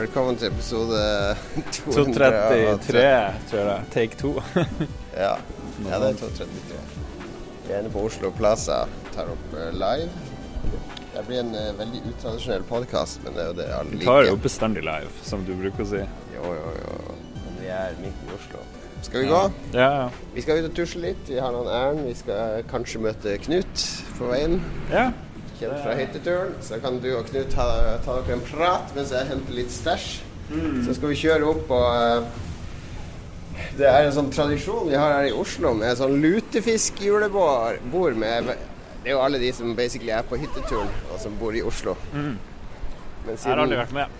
velkommen til episode 233, tror jeg. Take two. ja. ja, det er 233. Vi er inne på Oslo Plaza, tar opp uh, live. Det blir en uh, veldig utradisjonell podkast, men det er jo det alle liker. Vi tar jo bestandig live, som du bruker å si. Jo, jo, jo. Men vi er midt i Oslo. Skal vi gå? Ja, ja. Vi skal ut og tusje litt. Vi har noen ærend. Vi skal kanskje møte Knut på veien. ja. Kjent fra hytteturen. Så kan du og Knut ta, ta dere en prat mens jeg henter litt stæsj. Så skal vi kjøre opp og eh, Det er en sånn tradisjon vi har her i Oslo med sånn lutefiskjulebord bord med Det er jo alle de som basically er på hytteturen, og som bor i Oslo. Men Jeg har aldri vært med.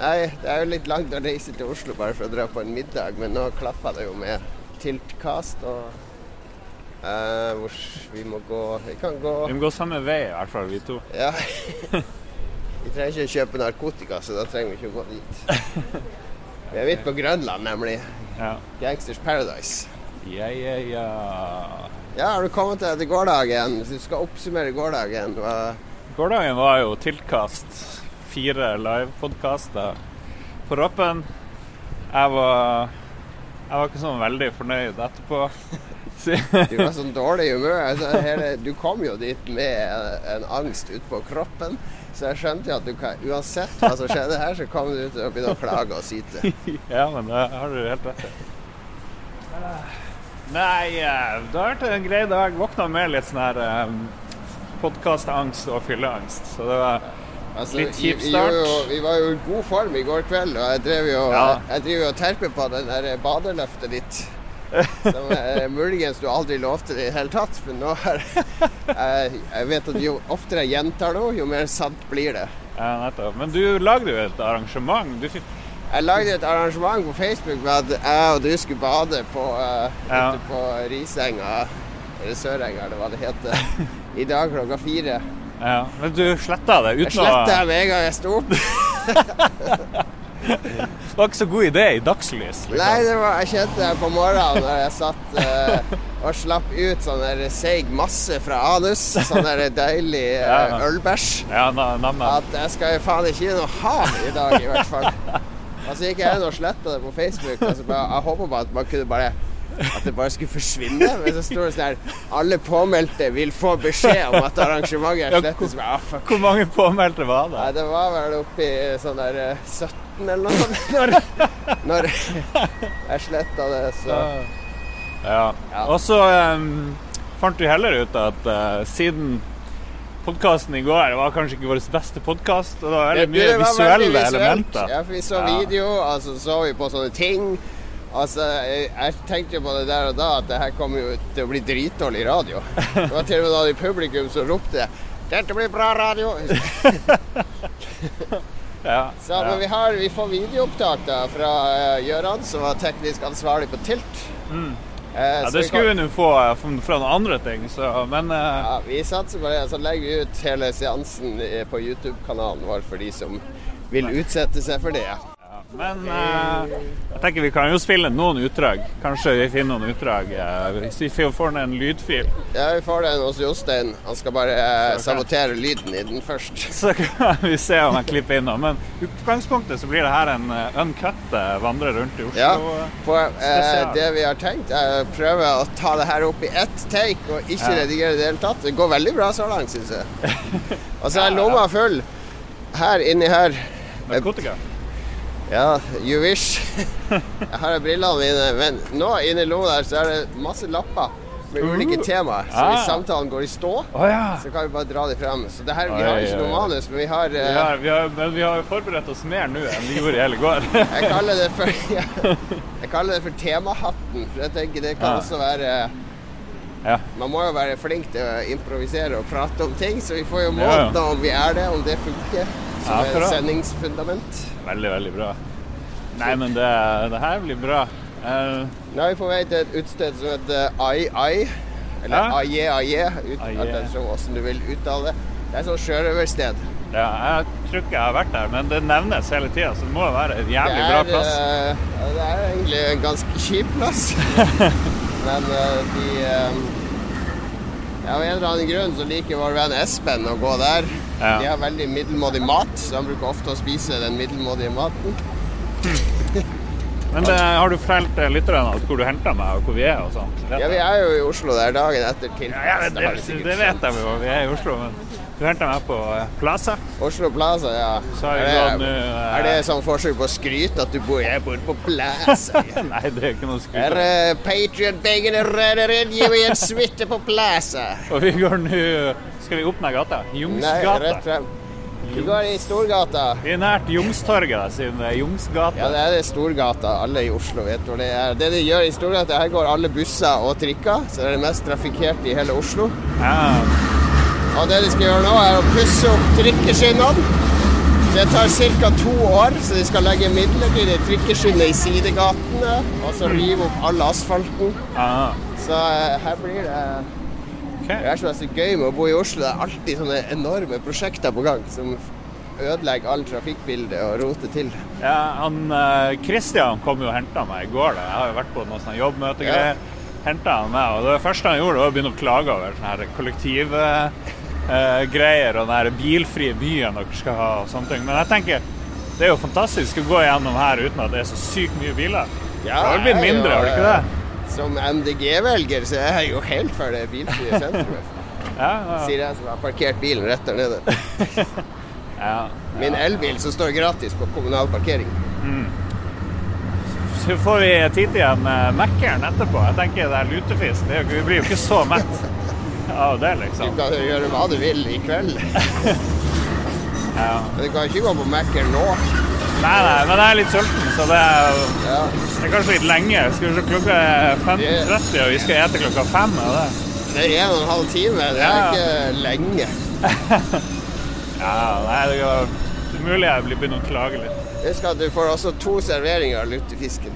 Nei, det er jo litt langt å reise til Oslo bare for å dra på en middag, men nå klaffa det jo med tiltkast og eh, hvor vi må gå Vi kan gå Vi må gå samme vei, i hvert fall, vi to. Ja. vi trenger ikke å kjøpe narkotika, så da trenger vi ikke å gå dit. Vi er midt på Grønland, nemlig. Ja. Gangsters Paradise. Ja, ja, ja. Ja, har du kommet deg til gårsdagen? Hvis du skal oppsummere gårsdagen hva Gårsdagen var jo tilkast. Fire livepodkaster på rappen. Jeg var Jeg var ikke sånn veldig fornøyd etterpå. Du var sånn dårlig i humør. Altså, du kom jo dit med en, angst utpå kroppen. Så jeg skjønte jo at du kan, uansett hva som skjedde her, så kom du til å begynne å klage og syte. ja, men det har du helt rett i. Nei, da det har vært en grei dag. Våkna med litt sånn her um, podkastangst og fylleangst. Så det var Altså, Litt kjip start. Jo, vi var jo i god form i går kveld, og jeg driver jo Ja. Og terper på den der badeløftet ditt. Som eh, muligens du aldri lovte det i det hele tatt, men nå er jeg, jeg vet at jo oftere jeg gjentar noe, jo mer sant blir det. ja, nettopp. Men du lagde jo et arrangement. Du fikk Jeg lagde et arrangement på Facebook med at jeg og du skulle bade på, uh, Ja. ute på Risenga, eller Sørenga, eller hva det heter, i dag klokka fire. Ja, men du sletta det uten å sletta med en gang jeg sto opp. Det var ikke så god idé i dagslys. Liksom. Nei, det var, jeg kjente det på morgenen når jeg satt uh, og slapp ut sånn der seig masse fra anus. Sånn der deilig uh, ølbæsj. Ja, na- neimen. At jeg skal jo faen ikke gi noe hav i dag, i hvert fall. Og så gikk jeg inn og sletta det på Facebook. Og så bare, jeg håper bare at man kunne bare at det bare skulle forsvinne. Men så står det sånn her Alle påmeldte vil få beskjed om at arrangementet er Ja, slettet. Bare, ah. Hvor mange påmeldte var det? Nei, det var vel oppi sånn der eh, 17 eller noe sånt. Når, når jeg sletta det, så Ja. Ja. Og så um, fant vi heller ut at uh, siden podkasten i går var kanskje ikke vår beste podkast, og det var veldig mye det var visuelle veldig elementer. Ja, for vi så Ja. video, og så så vi på sånne ting. Altså, jeg, jeg tenkte på det der og da at det her kommer jo til å bli dritdårlig radio. Det var til og med noen i publikum som ropte 'Dette blir bra radio'. Ja. Så, ja. Men vi, har, vi får videoopptak da fra uh, Gøran, som var teknisk ansvarlig på Tilt. Mm. Eh, ja, så det skulle vi nå få eh, fra- fra noen andre ting, så Men eh, ja, Vi satser på det. Så legger vi ut hele seansen eh, på YouTube-kanalen vår for de som vil utsette seg for det. Men eh, jeg tenker vi kan jo spille noen utdrag. Kanskje vi finner noen utdrag eh, hvis vi får ned en lydfil. Ja, vi får den hos Jostein. Han skal bare eh, sabotere lyden i den først. Så kan vi se om jeg klipper inn. Men i utgangspunktet så blir det her en uh, uncut eh, vandre rundt i Oslo. Ja, på, eh, det vi har tenkt, er å prøve å ta det her opp i ett take og ikke Ja. redigere det hele tatt. Det går veldig bra så langt, syns jeg. Og så er lomma full her inni her. Narkotika. Ja, you wish. Jeg har brillene mine, men nå inni lomma der så er det masse lapper med ulike temaer. Så hvis Ah. samtalen går i stå, ja. så kan vi bare dra de frem. Så det her, vi har ikke noe manus, men vi har uh, ja, vi har, men vi har forberedt oss mer nå enn vi gjorde i hele går. Jeg kaller det for ja, Jeg kaller det for temahatten. For jeg tenker det kan Ah. også være ja. Man må jo være flink til å improvisere og prate om ting, så vi får jo Ja, målt ja. da om vi er det, om det funker som et sendingsfundament. Veldig, veldig bra. Nei, men det, det her blir bra. Uh, Nå er vi på vei til et utsted som heter Ai Ai. Eller ut- Aie. alt hvordan du vil uttale det. Det er et sånt sjørøversted. ja, jeg tror ikke jeg har vært der, men det nevnes hele tida, så det må være en jævlig er, bra plass. Uh, det er egentlig en ganske kjip plass. Men uh, de eh, Ja, Av en eller annen grunn så liker vår venn Espen å gå der. Ja. De har veldig middelmådig mat, så han bruker ofte å spise den middelmådige maten. Men det, har du fortalt eh, lytterne hvor du henter meg, og hvor vi er og sånt? Ja. Vi er jo i Oslo der dagen etter tilkast. Ja, ja, det, det, det vet jeg jo, vi er i Oslo. Men du henta meg på eh, Plaza. Oslo Plaza, ja. Er, det, eh, er det sånn forsøk på å skryte at du bor Jeg bor på Plaza. Nei, det er ikke noe Er Her Patriot Bacon and Redderin, gi meg en suite på Plaza. Og vi går nå Skal vi opp ned gata? Nei, rett frem. Vi går i Storgata. Vi er nært Jungstorget, siden det er Jungsgata. Ja, det er det Storgata. Alle i Oslo vet hvor det er. Det de gjør i Storgata, her går alle busser og trikker, så det er det mest trafikkerte i hele Oslo. Ja. Og det de skal gjøre nå, er å pusse opp trikkeskinnene. Det tar ca. to år, så de skal legge midlertidig trikkeskinne i sidegatene. Og så rive opp all asfalten. Ah, Så eh, her blir det. Det er så gøy med å bo i Oslo. Det er alltid sånne enorme prosjekter på gang som ødelegger all trafikkbildet og roter til. Ja, han eh, Christian kom jo og henta meg i går. Da. Jeg har jo vært på noen sånne jobbmøtegreier. Hentet han meg, og Det første han gjorde, var å begynne å klage over sånne her kollektivgreier og den bilfrie byen dere skal ha. og sånne ting. Men jeg tenker det er jo fantastisk å gå gjennom her uten at det er så sykt mye biler. det har blitt mindre, har det ikke det? eh, Som MDG-velger så er jeg jo helt for det bilfrie sentrumet. Ja, ja, Sier jeg som har parkert bilen rett der nede. ja. Min elbil som står gratis på kommunal parkering. Så får vi tid til en uh, Mækkern etterpå. Jeg tenker det er lutefisk. Det vi blir jo ikke så mett av det, Du liksom. kan gjøre hva du vil i kveld. Ja. Men du kan ikke gå på Mækkern nå. Nei, nei, men jeg er litt sulten, så det er, Ja. det er kanskje litt lenge. Skal vi se, klokka er 15.30, og vi skal ete klokka fem. Er det? Det er en og en halv time. Det er ikke lenge. Ja, nei, det er det mulig jeg blir begynner å klage litt. Husk at du får også to serveringer av lutefisken.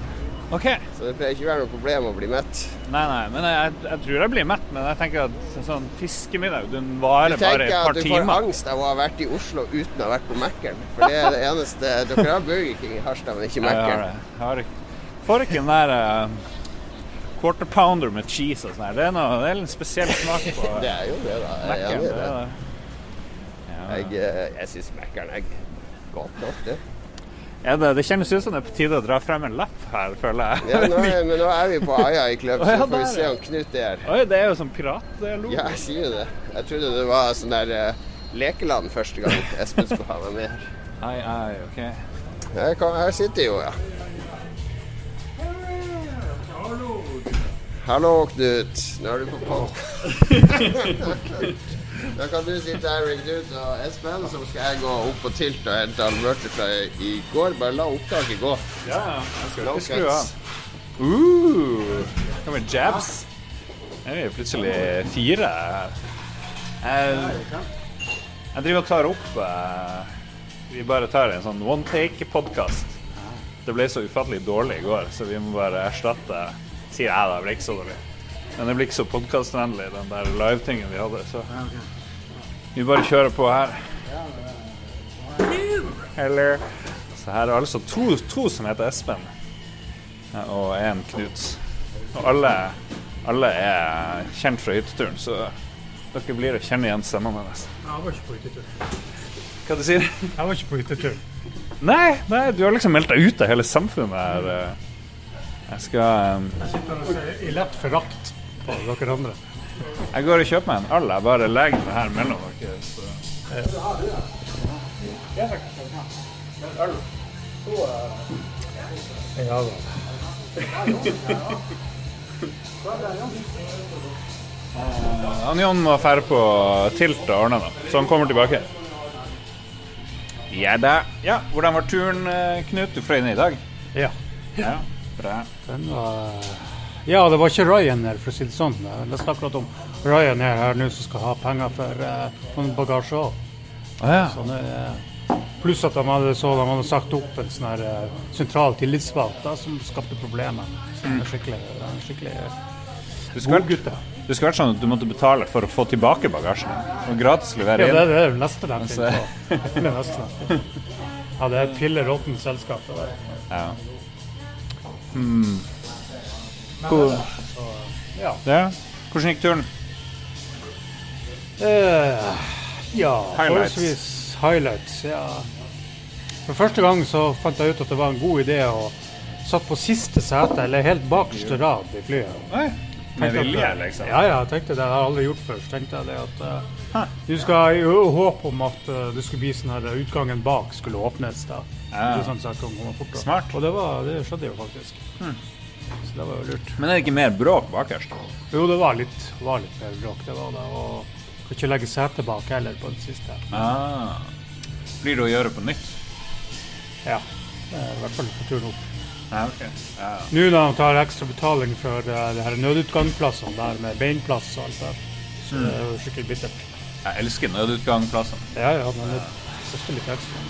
OK. Så det pleier ikke å være noe problem å bli mett. Nei, nei, men jeg, jeg tror jeg blir mett. Men jeg tenker at sånn fiskemiddag den varer bare et par timer. du tenker at du får angst av å ha vært i Oslo uten å ha vært på Mækkern. For det er det eneste Dere har Burger King i Harstad, men ikke Ja, jeg har Mækkern. får ikke den der eh, quarter pounder med cheese og sånn her. Det er noe, det er en spesiell smak på Det er jo det, da. Jeg er i Det det. Ja. Jeg, eh, jeg syns Mækkern er godt nok, det. Ja, det, det kjennes ut som det er på tide å dra frem en lapp her, føler jeg. Ja, nå er, men nå er vi på Aja i klubb, så får vi se om Knut er Oi, det er jo sånn piratdialog. Ja, jeg sier jo det. Jeg trodde det var sånn der uh, lekeland første gang Espen skulle ha meg med her. Ai, ai, ok. Her, kan, her sitter jo, ja. Hallo, Knut. Nå er du på pod. Da kan du sitte her med Knut og Espen, så skal jeg gå opp på Tilt og hente fra i går. Bare la opptaket gå. Ja, jeg skal ikke skru av. Uh, kommer jabs. Er vi plutselig fire her? Jeg, jeg driver og tar opp eh, Vi bare tar en sånn one take-podkast. Det ble så ufattelig dårlig i går, så vi må bare erstatte Sier jeg, da. Det ble ikke så dårlig. Men det blir ikke så podkastvennlig, den der live-tingen vi hadde. Så vi bare kjører på her. Eller Så her er altså to, to som heter Espen, og en Knut. Og alle, alle er kjent fra hytteturen, så dere blir å kjenne igjen stemmene deres. Jeg var ikke på hyttetur. Hva du sier Jeg var ikke på hyttetur. Nei, nei, du har liksom meldt deg ut av hele samfunnet her. Jeg skal um, Jeg sitter og ser i lett forakt på dere andre. Jeg går og kjøper meg en øl. Jeg bare legger det her mellom dere. Så. Ja da. Han Jon må dra på Tilt og ordne det, så han kommer tilbake. Ja da. Ja, hvordan var turen, eh, Knut? Du fløy ned i dag? Ja. Ja, bra. Den var Ja, det var ikke Ryanair, for å si det sånn. Leste akkurat om Ryanair her nå som skal ha penger for uh, bagasje òg. Ah, ja. Sånn, uh, pluss at de hadde, så de hadde sagt opp en sånn her uh, sentral tillitsvalgt som skapte problemer. Som er skikkelig, det er skikkelig Du skulle ja. Det skulle vært sånn at du måtte betale for å få tilbake bagasjen. Og gratis Ja, levere det, inn. er det de Altså-. Det er det neste de finner på. Ja, det er et pille råttent selskap. Det der. Ja. Hmm. Ja. ja. Hvordan gikk turen? Eh, ja, Highlights. forholdsvis highlights. Ja. For første gang så fant jeg ut at det var en god idé å satt på siste sete, eller helt bakerste rad i flyet. Nei, Med vilje, liksom? Ja, ja, jeg tenkte det. Jeg har aldri gjort før. Så tenkte jeg det at uh, du skal i håp om at uh, det skulle bli sånn her eh, utgangen bak skulle åpnes. da. Ja. Sånn sett, fortere. Smart. Og det, var, det skjedde jo faktisk. Så det var jo lurt. Men er det ikke mer bråk bakerst? Jo, det var litt, var litt mer bråk. Det var det. Og kan ikke legge setet bak heller på den siste. Ah. Blir det å gjøre på nytt? Ja. I hvert fall på turen opp. Ah, okay. ah. Nå når de tar ekstra betaling for uh, det her nødutgangsplassene der med beinplass og alt der, så det er jo skikkelig bittert. Jeg elsker nødutgangsplassene. Ja, ja, men det koster litt ekstra.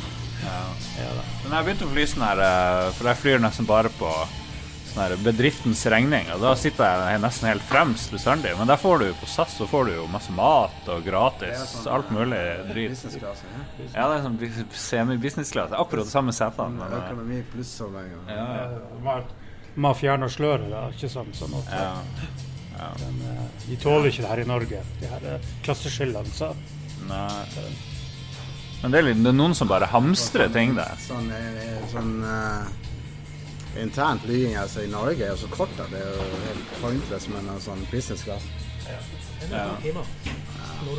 Ja. Ja. Men jeg begynte å fly sånn her, eh, for jeg flyr nesten bare på sånn bedriftens regning, og da sitter jeg nesten helt fremst bestandig. Men der får du på SAS så får du jo masse mat og gratis, alt mulig drit. Ja. Ja, det er sånn semi-business-klasse. Akkurat de samme setene. Men, eh, Økonomi pluss så lenge. ja, ja. Ja, Man har fjerna sløret, da, ikke sant? Sånn at ja. men, eh, de tåler ikke det her i Norge, de her eh, klasseskillene. Så Nei. Men det er, litt, det er noen som bare hamstrer ting der. Sånn, eh, sånn eh, intern flyging altså, i Norge er jo så kort at det er jo helt pointless med en sånn businessklasse. Ja.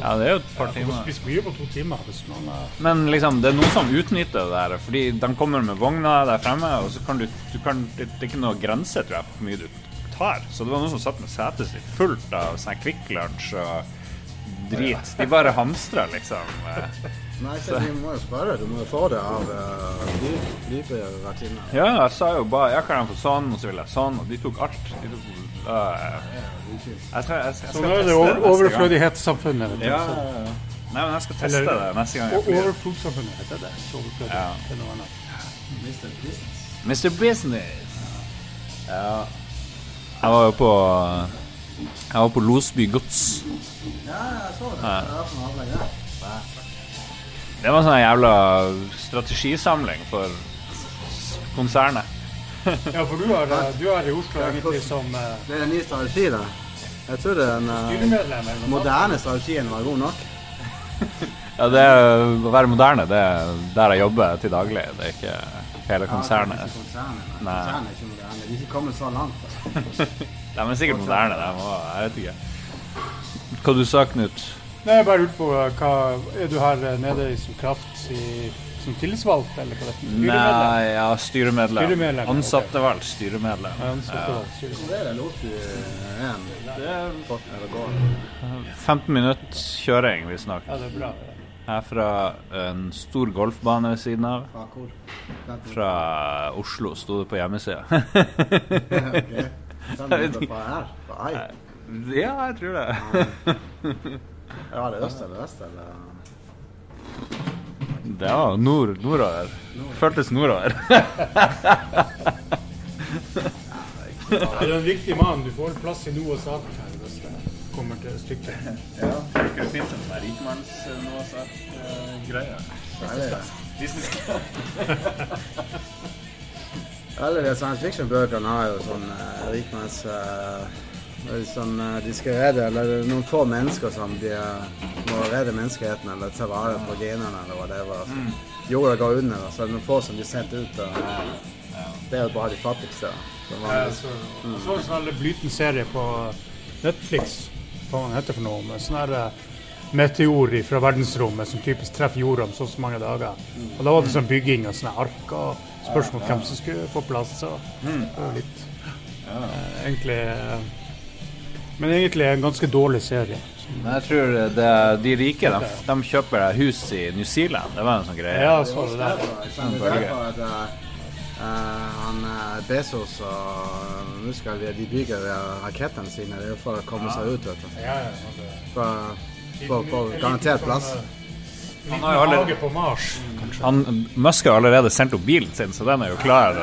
ja, det er jo et par timer. timer. spiser mye på to timer hvis man Men liksom, det er noen som utnytter det der. Fordi de kommer med vogner der fremme, og så kan du, du kan, det, det er ikke noe grense tror jeg, på hvor mye du tar. Så det var noen som satt med setet sitt fullt av sånn Kvikk Lunsj og drit. De bare hamstra, liksom. Eh, Nei, så vi må jo spørre. Du må jo få det av uh, flyvertinna. Ja, jeg sa jo bare Jeg kan få sånn, og så vil jeg sånn, og de tok alt. De tok, øh, jeg, skal, jeg, skal, jeg Så nå er det det over- overflødighetssamfunnet. Ja, ja, ja. Nei, men jeg skal teste Eller- det neste gang. Overflodsamfunnet heter det. Overflødig. Ja. Det er noe annet. Mr. Business. Ja. Jeg var jo på Jeg var på Losby Gods. Ja, jeg så det. Det sånn avlegg der. Det var en sånn jævla strategisamling for konsernet. Ja, for du er, eh, du er i Oslo egentlig som eh, Det er en ny strategi, da. Jeg tror den uh, styremedlem. eller noe sånt. moderne strategien var god nok. Ja, det Å være moderne, det er der jeg jobber til daglig. Det er ikke hele Ja, konsernet. kanskje ikke konsernet. Nei. Konsernet er ikke moderne. De er ikke kommet så langt. De er sikkert moderne, de òg. Jeg vet ikke. Hva du sa Knut? Nei, jeg bare lurte på eh, hva Er du her eh, nede i som kraft i, som tillitsvalgt, eller hva det er? Styremedlem? Nei, ja, styremedlem. Styremedlem, Ansattevalgt styremedlem. Ja, ansattvalgt styremedlem. Hvor er det Losby 1? Det er går? 15 minutter kjøring, visstnok. Ja, det er bra. Her fra en stor golfbane ved siden av. Fra Oslo, sto det på hjemmesida. ok. Fem minutter fra her? Fra Ai? ja, jeg tror det. Ja, det er øst eller vest, eller? Det var nord, nordover. Føltes nordover. det er en viktig mann. Du får plass i noe sak her hvis det kommer til stykket. Ja, det finnes en. Eller, alle de science fiction-bøkene har jo sånn uh, rikmanns... eh, sånn, eh, de skal redde eller det er noen få mennesker som de eh, må redde menneskeheten eller ta vare på genene eller hva det var. Mm. Jorda går under, og så er det noen få som blir sendt ut. Og, det er jo bare de fattigste. Som Ja, så, jeg så en sånn blyten serie på Netflix, hva den heter for noe, med sånn her eh, meteor fra verdensrommet som typisk treffer jorda om så og så mange dager. Og da var det sånn bygging av sånne ark og spørsmål om hvem som skulle få plass. Så det var litt eh, Egentlig eh, Men egentlig en ganske dårlig serie. Men jeg tror det, de rike de, de kjøper hus i New Zealand. Det var en sånn greie. Ja, så er det der. derfor, er eh, eh, han eh, Bezos og Muskel de, de bygger rakettene sine. Det er for å komme seg ut, vet du. Ja, ja, det- For, for, for garantert plass. Han har jo allerede- på Mars. Han, Musk har allerede sendt opp bilen sin, så den er jo klar.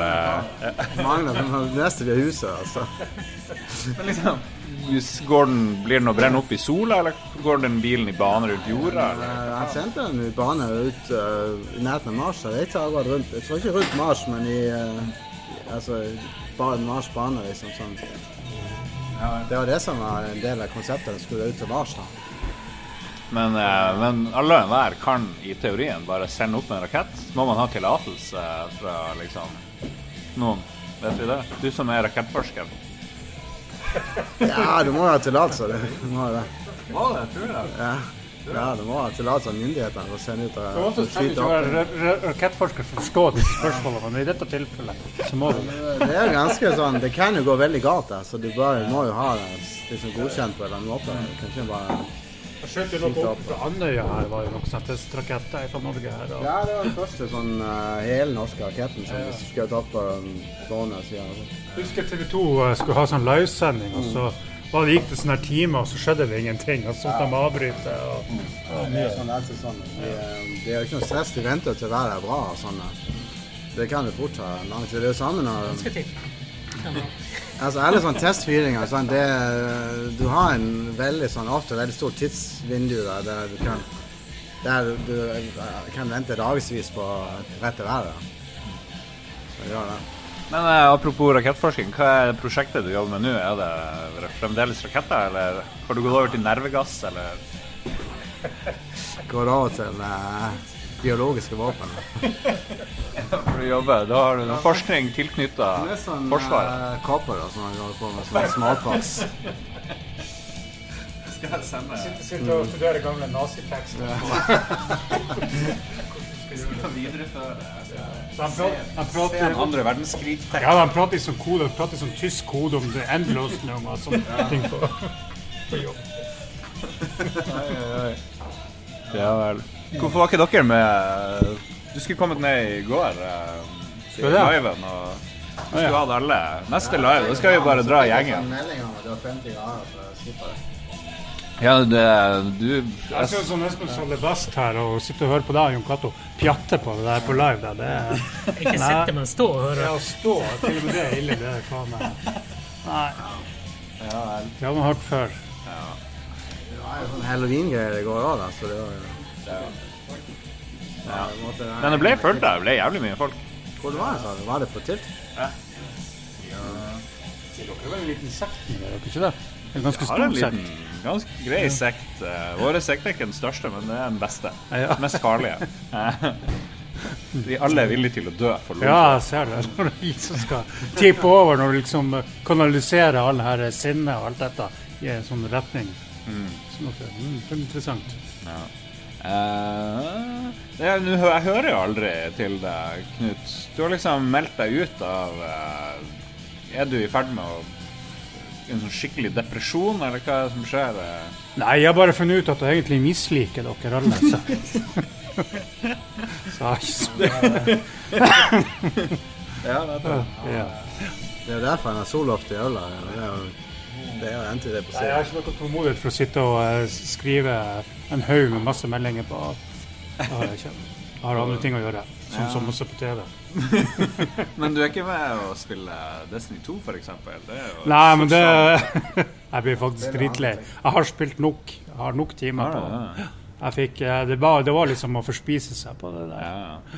Mangler det neste ved huset, altså. Men liksom, den, Blir den å brenne opp i sola, eller går den bilen i bane rundt jorda? Eller? sendte den i bane ut uh, i nærheten av Mars. Jeg tar bare rundt, jeg tror ikke rundt Mars, men i uh, altså, Mars bane, liksom. Sånn. Det var det som var en del av konseptet. Den skulle ut til Mars. da. Men, uh, men alle og enhver kan i teorien bare sende opp en rakett. Må man ha tillatelse fra liksom noen. Vet vi det? Du som er rakettforsker. Ja, du må jo ha tillatelse. Du må jo det. Må det, tror jeg. Ja. ja, du må ha tillatelse av myndighetene for å sende ut Så og ofte trenger ikke være ra- ra- rakettforsker for å forstå disse spørsmålene, men i dette tilfellet så må du det. Er ganske sånn Det kan jo gå veldig galt, så du bare må jo ha det liksom godkjent på en eller annen måte. Du kan ikke bare Jeg skjøt jo noe opp fra Andøya her, var jo noen sånne testraketter fra Norge her. Og Ja, det var den første sånn uh, helnorske raketten som ja. skjøt opp på siden. Altså. husker TV 2 skulle ha sånn livesending, og så var det, gikk det sånne her timer, og så skjedde det ingenting. Og så måtte de avbryte. Og, Det er sånn, det er sånn. Det, er- det er jo ikke noe stress. De venter til været er bra. Sånn. Det kan jo fort ta lang tid. Det er jo samme når Altså alle sånne testfyringer sånn, det, Du har en veldig sånn ofte veldig stort tidsvindu der, der du kan der du eh, kan vente dagevis på rette været. Så gjør det. Men eh, apropos rakettforskning, hva er prosjektet du jobber med nå? Er det fremdeles raketter, eller har du gått over til nervegass, eller? Går over til eh, biologiske våpen. For å jobbe, da har du noe forskning tilknytta Det er sånn Forsvaret. eh, da, som man holder på med, sånn småpass. Skal jeg sende Sitter og studerer gamle nazitekster. videreføre Så han prater, han prater, andre verdenskrig? ja, de prater som sånn kode, han prater i sånn tysk kode om det endeløsning og sånne ting på, på jobb. Ja vel. Hvorfor var ikke dere med Du skulle kommet ned i går. Skal det? Liven og du skulle hatt alle. Neste live, da skal vi bare dra gjengen. Melding om at det var 50 grader, så jeg slipper det. Ja, det, du Jeg ser ut som Espen Solle Best her og sitter og hører på deg, Jon Cato, pjatte på det der på live. Der. Det er Ikke sitte, men stå og det høre. å stå, til og med det er ille. Det er faen meg Nei. Det har man hørt før. Det var jo sånn halloween-greier i går òg, da, så det var jo Ja, Men det ble fullt der. Det ble jævlig mye folk. Hvor det var det, Var det på tilt? Dere er vel en liten sekt er dere ikke det? En ganske stor en liten, sekt. ganske grei sekt. Eh, Vår sekt er ikke den største, men det er den beste. Ja. Mest farlige. Vi alle er villige til å dø for Ja, lov. jeg ser det. Når du liksom skal tippe over, når du liksom eh, kanaliserer all det her sinnet og alt dette i en sånn retning. At det, mm, det er interessant. Eh, det er- jeg hører jo aldri til deg, Knut. Du har liksom meldt deg ut av uh, Er du i ferd med å en sånn skikkelig depresjon, eller hva er det som skjer? eh? Nei, jeg har bare funnet ut at jeg egentlig misliker dere alle. Så, så jeg så Ja, det er ja. Det er jo derfor han har solloft i øla. Det er jo det er jo Nei, Jeg har ikke noe tålmodighet for å sitte og uh, skrive en haug med masse meldinger på har jeg ikke. Jeg har andre ting å gjøre, sånn som å se på TV. Men du er ikke med å spille Destiny 2, for eksempel? Det er jo Nei, men det. Jeg blir faktisk dritlei. Jeg har spilt nok. Jeg har nok timer på det? Jeg fikk, eh, det, var, det var liksom å forspise seg på det der.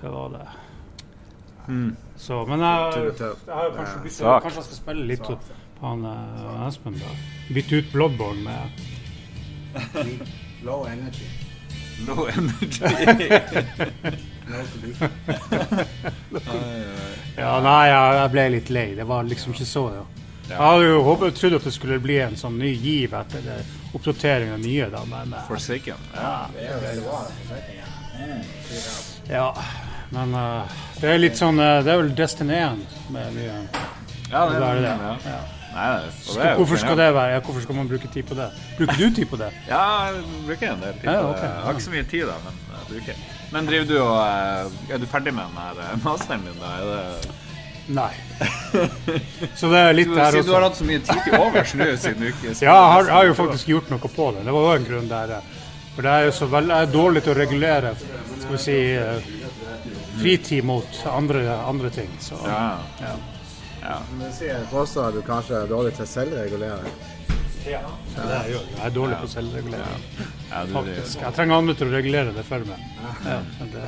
Det var det. Hmm. Så, men jeg, jeg har kanskje Kanskje jeg skal spille litt på han eh, Espen, da. Bytte ut Bloodborne med Low energy. Low energy. Ja, nei, jeg, ble litt lei. Det var liksom ikke så, ja. Jeg hadde jo håpet, trodd at det skulle bli en sånn ny giv etter det, oppdatering av nye, da, men eh, Forsaken. Ja. Men uh, det er litt sånn uh, Det er vel Destiny 1 med mye Ja, Det er det. det. Ja. Nei, jo hvorfor skal det være? Ja, hvorfor skal man bruke tid på det? Bruker du tid på det? Ja, jeg bruker en del tid Ja, på det. Jeg ja. har ikke så mye tid, da, men jeg bruker. Men driver du og eh, Er du ferdig med den her eh, masteren din, da? Er det Nei. Så det er litt du, også. du har hatt så mye tid til overs nå siden du ikke Ja, jeg har, jeg har jo faktisk gjort noe på det. Det var jo en grunn der. For det er jo så vel, jeg er dårlig til å regulere skal vi si, eh, fritid mot andre, andre ting. Så Ja. ja. Ja. Men det sier påstår du kanskje er dårlig til selvregulering. Det er jeg. Jeg er dårlig på selvregulering. ja du, Faktisk. Jeg trenger andre til å regulere det for meg. Ja, det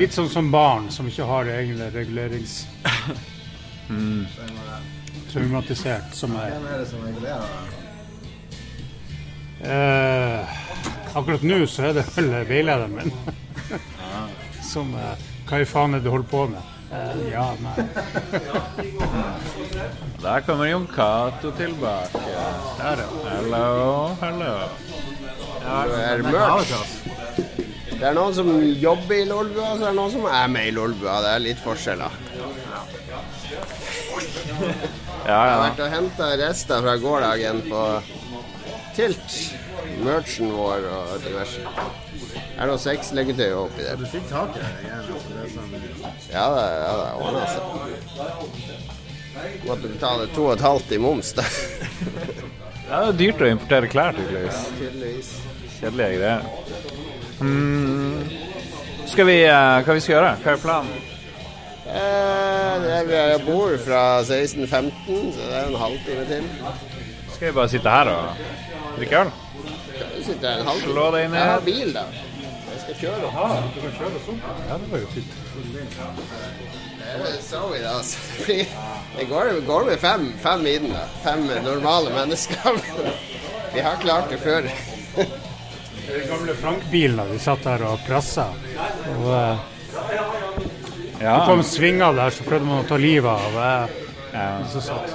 litt sånn som barn som ikke har egne regulerings... Traumatisert som er Hvem er det som regulerer det? Eh, akkurat nå så er det vel veilederen min. Som eh, Hva i faen er det du holder på med? Eh, ja, nei. Der kommer Jon Cato tilbake. Der, ja. Hello, hello. Det er mørk. Det er noen som jobber i Lolbua, og så er det noen som er med i Lolbua. Det er litt forskjeller. Ja, Jeg har vært og henta rester fra gårsdagen på Tilt. Merchen vår og diverse. Det seks noe oppi der? Du fikk tak i det er sånn, Ja, det, ja, det ordna seg. Måtte betale to og et halvt i moms, da. Det er dyrt å importere klær, tydeligvis. Tydeligvis. Kjedelige greier. Mm. Skal vi, uh, hva vi skal gjøre? Hva er planen? Eh, det er, jeg bor fra 16.15, så det er en halvtime til. Skal vi bare sitte her og drikke øl? Slå deg ned. Jeg har bil, da. Skal kjøre opp. ja, det var jo fint. Det så vi da, altså. Det går, går med fem, fem i den. Fem normale mennesker. Vi har klart det før. Den gamle Frank-bilen da, vi satt der og pressa. Og ja. Det kom svinger der, så prøvde man å ta livet av eh, ja. så satt.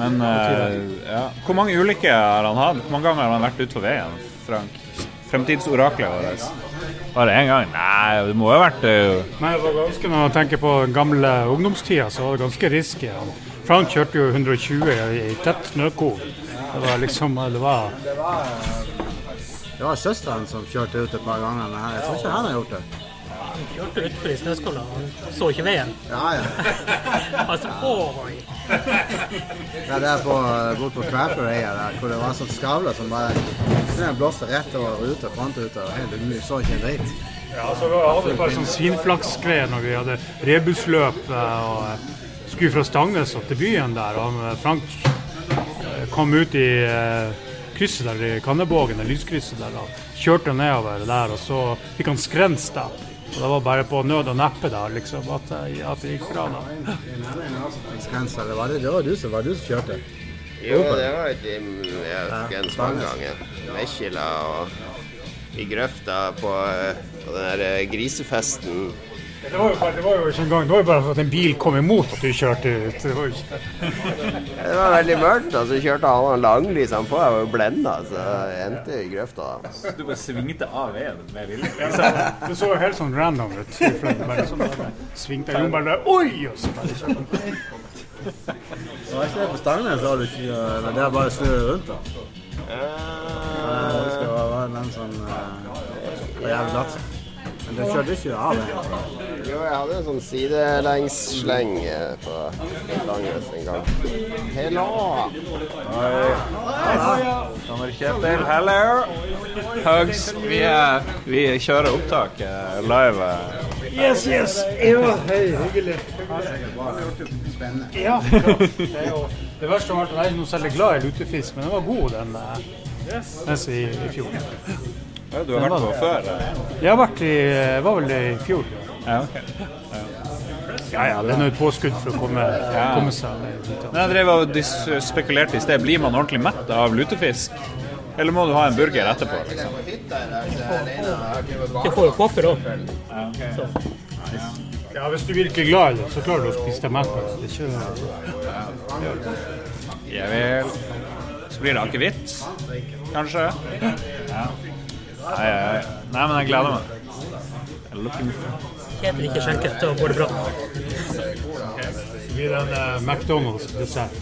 men uh, ja. Hvor mange ulykker har han hatt? Hvor mange ganger har han vært utfor veien, Frank? Fremtidsoraklet vårt. Bare én gang? Nei, det må jo ha vært eh, Nei, det var ganske, når man tenker på den gamle ungdomstida, så var det ganske risky. Frank kjørte jo 120 i, i tett snøkorn. Det var liksom det var, det var, var søsteren som kjørte ut et par ganger, men jeg tror ikke han har gjort det. Kjørte utfor i snøskolla og så ikke veien. Ja, ja. Altså over ja, Det er der på, bort på Crafferøya der, hvor det var sånn skavle som bare Snøen blåste rett over ruta, frontruta, og helt umulig. Så ikke en dritt. ja, så vi hadde bare sånn svinflaksgreier når vi hadde rebusløp eh, og eh, skulle fra Stangnes og til byen der. Og eh, Frank kom ut i krysset der i Kannebågen, det lyskrysset der, og kjørte nedover der, og så fikk han skrens da. Og det var bare på nød og neppe da, liksom, at, det- at det gikk bra da. Det var det, det var du som, var du som kjørte. Jo, det var ja, en mange ganger. Mekkila og i grøfta på, eh, på den der eh, grisefesten. Det var jo bare, det var jo ikke engang, det var jo bare for at en bil kom imot at du kjørte ut. Det var ikke... Det var veldig mørkt, og så kjørte han og langlys han på. Jeg var jo blenda, så jeg endte i grøfta. da. Du bare svingte av veien med vilje? Det så jo helt sånn random ut. for Bare sånn svingte jeg bare der, Oi! Og så bare kjørte han. Det var ikke det på Stangnes, så var du ikke det er bare å snu rundt, da. Skal det var den sånn eh, jævlig glatt. Det kjørte ikke av det. Jo, jeg hadde en sånn sidelengssleng eh, på Langes en gang. Hello! Kommer Kjetil. Hello! Hugs. Vi, er, vi kjører opptak eh, live. eh. Yes, yes! Ja, hei, hyggelig. Spennende. Ja, det er verste av alt, jeg er ikke noe særlig glad i lutefisk, men den var god, den i, i fjor. Ja, du har vært på før? eh? Jeg har vært i var vel i fjor. Ja, okay. Ja ja, det er nå et påskudd for å komme, komme seg jeg drev og spekulerte i sted. Blir man ordentlig mett av lutefisk? Eller må du ha en burger etterpå? Liksom? Jeg får jo kaffe da. Ja, hvis du virkelig er glad i det, så klarer du å spise deg mett det. Det er ikke... Ja vel. Så blir det akevitt, kanskje? Ja. Nei, nei, nei. nei, men jeg gleder meg. Helt Looking Kjetil ikke skjenket, da går det bra. Det blir en uh, McDonald's-dessert.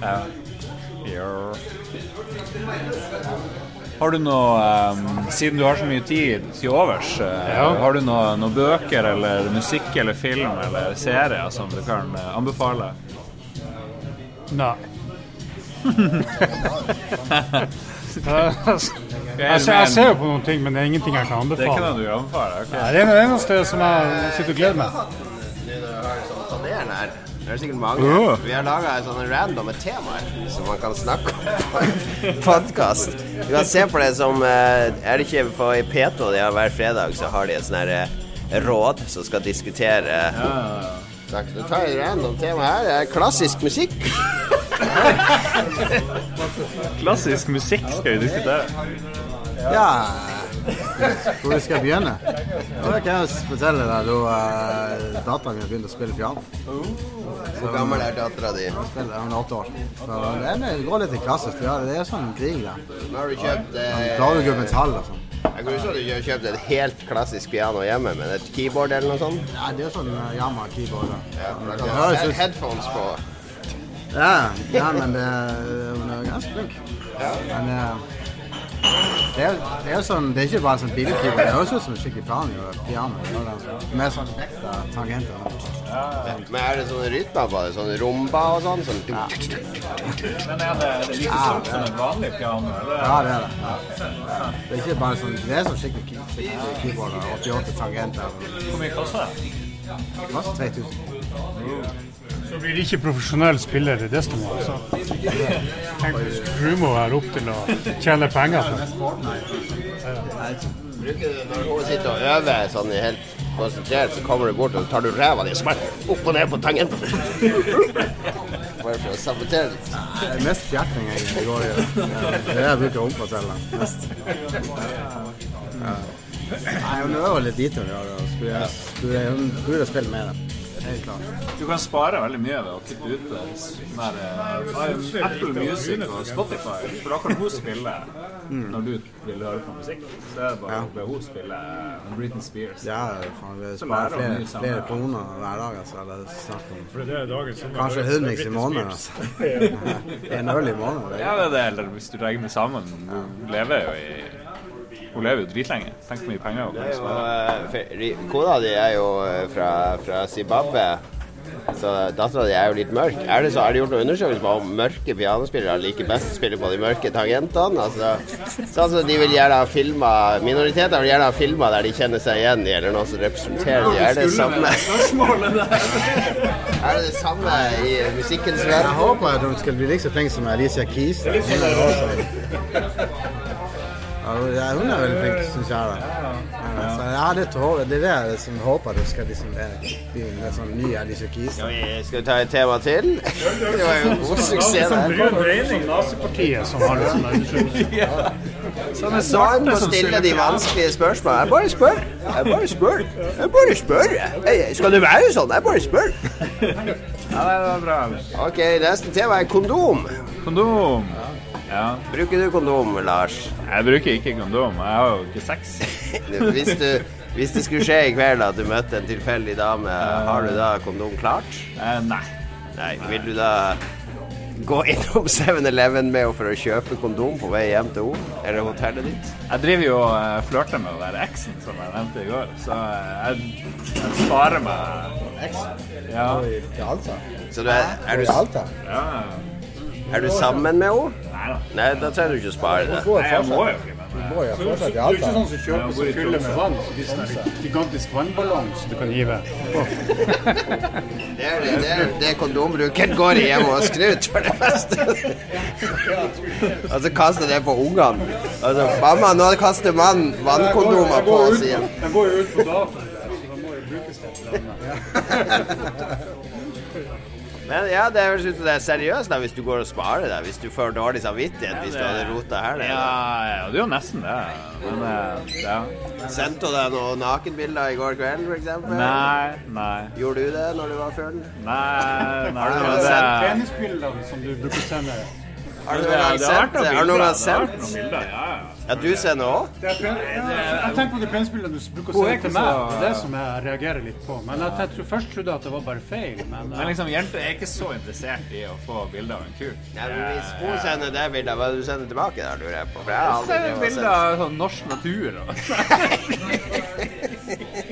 Ja. Har du noe um, Siden du har så mye tid til overs, uh, Ja. har du noen noe bøker eller musikk eller film eller serier som du kan uh, anbefale? Nei. altså, jeg, ser, jeg ser jo på noen ting, men det er ingenting jeg kan anbefale. Det er ikke noe du anbefaler, anbefale? ok. Nei, det er det eneste som jeg sitter og gleder meg. Det er sikkert mange. Ja. Vi har laga sånne randome temaer som man kan snakke om på podkast. Du kan se på det som eh, Er det ikke på i P2 de har hver fredag så har de et sånt eh, råd som skal diskutere sagt. Du tar et random tema her. Det er klassisk musikk. Klassisk musikk skal vi diskutere. Ja Hvor skal begynne? Da kan jeg fortelle deg da uh, datteren min begynte å spille piano. Hvor gammel er dattera di? Spiller, hun er åtte år. Så det går litt i klassisk. Ja, det er sånn krig, da. Nå har du kjøpt eh, Dagegubbens hall og sånn. Jeg går ut fra at du har kjøpt et helt klassisk piano hjemme, men et keyboard eller noe sånt? Ja, det er sånn Yamaha keyboard. da. Ja, for Det du høres ut headphones på. Ja, ja men det, hun er ganske flink. Men eh, det er, det er sånn, det er ikke bare sånn billigkeyboard. Det høres ut som en skikkelig piano. piano det, altså. Med sånn ekte tangenter. Men er det sånne rytmer på det? Sånn rumba og sånn? sånn Men er det, det like stort som et vanlig piano? Eller? Ja, det er det. Ja. Det er ikke bare sånn, det er sånn skikkelig, skikkelig keyboard. da. 88 tangenter. Hvor mye koster det? Det koster 3000. Så blir de ikke profesjonell spiller i Destiny. Altså. Tenk hvis Rumo er opp til å tjene penger for du når hun sitter og øver sånn helt konsentrert, så kommer du bort og tar du ræva di opp og ned på tangenten? Bare for å sabotere litt. Det er mest fjerting egentlig går i. Det er det jeg bruker rumpa til. Mest. Nei, hun øver litt hun gjør. og skulle- skulle- Hun spille med det. Helt klart. Du kan spare veldig mye ved å kutte ut sånn der, eh, Apple Music og Spotify. For da kan hun spille når du vil høre på musikk. Så er det bare Ja. å be hun spille eh, Britney Spears. Ja, faen, vi sparer flere, flere kroner hver dag. altså. Eller snakk om For det er dagens Kanskje hundrings i måneden. altså. En øl i måneden. Ja, det er det, eller hvis du regner sammen. Hun lever jo i Hun lever jo dritlenge. Tenk hvor mye penger hun Det kan eh, Kona di er jo eh, fra, fra Zimbabwe, så dattera di er jo litt mørk. Er det så, er det gjort noen undersøkelser på om mørke pianospillere liker best å spille på de mørke tangentene? Altså, sånn som de vil gjerne ha filma Minoriteter vil gjerne ha filma der de kjenner seg igjen i, eller noe som representerer de. Er det samme? Er det det samme i musikkens Jeg håper at hun skal bli like så flink som Alicia Keys. Ja, hun- er veldig flink, syns jeg. da. Ja, ja. har litt håp. Det er det jeg jeg håper du skal liksom bli en sånn ny Alicia Keys. Skal vi, skal vi ta et tema til? Det var jo en god suksess der. Brun Nazipartiet som har det sånn er Sånne Sånn å stille de vanskelige spørsmålene. Jeg bare spør. Jeg bare spør. Jeg bare spør. Jeg, skal det være sånn? Jeg bare spør. Ja, det var bra. Ok, neste tema er kondom. Kondom. Ja. Bruker du kondom, Lars? Jeg bruker ikke kondom. Jeg har jo ikke sex. Hvis, du, hvis det skulle skje i kveld at du møtte en tilfeldig dame, har du da kondom klart? Eh, nei. Nei. Vil du da gå innom 7-Eleven med henne for å kjøpe kondom på vei hjem til henne? Eller hotellet ditt? Jeg driver jo og eh, flørter med å være eksen, som jeg nevnte i går. Så eh, jeg, jeg sparer meg Ja. Til Alta? Så du er, er, du, Alta? ja. Er du sammen med henne? Nei da. Nei, da trenger du ikke å spare det. Nei, jeg må jo ikke, men Du eh, må jo fortsatt til Du er ikke Alta. sånn som kjøper som fyller med vann, så de sånne gigantisk vannballong som du kan hive. Det er det, det, er det kondombrukeren går i hjemme hos Knut for det meste. Og så kaster det på ungene. Altså, 'Mamma, nå kaster mannen vannkondomer på oss igjen'. Den går jo ut på dato. så da må jo brukes til et eller annet. Men ja, det høres ut som det er seriøst da, hvis du går og sparer deg. Hvis du får dårlig samvittighet hvis du hadde rota her. ja, ja, det er jo nesten det. Men eh, ja. Sendte hun deg noen nakenbilder i går kveld, f.eks.? Nei, nei. Gjorde du det når du var full? Nei, nei Har du sendt det, som du bruker å sende. Har du det, noen gang det har noen du noen gang Det bilder, ja, du sender òg? Det jeg tenker på de penisbildene du bruker å sende til meg. Det er det som jeg reagerer litt på. Men jeg, jeg tror først trodde at det var bare feil. Men, Men liksom, jenter er ikke så interessert i å få bilde av en kuk. Ja, men hvis hun sender det bildet, hva er det du sender tilbake da, lurer jeg på? For jeg har aldri sendt. av sånn norsk natur og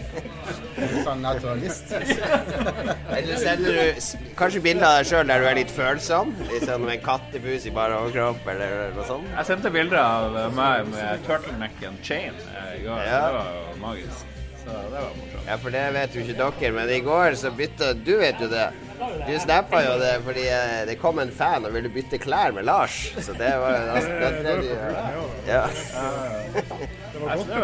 Sånn naturalist. Eller sender du kanskje bilder av deg sjøl der du er litt følsom? Liksom med en kattepus i bare overkropp, eller noe sånt? Jeg sendte bilder av meg med turtleneck and chain eh, i går. Ja. Det var jo magisk. Så det var morsomt. Ja, for det vet jo ikke dere, men i går så bytta Du vet jo det. Du snappa jo det fordi eh, det kom en fan og ville bytte klær med Lars. Så det var jo nesten det, det, du Ja. Det var godt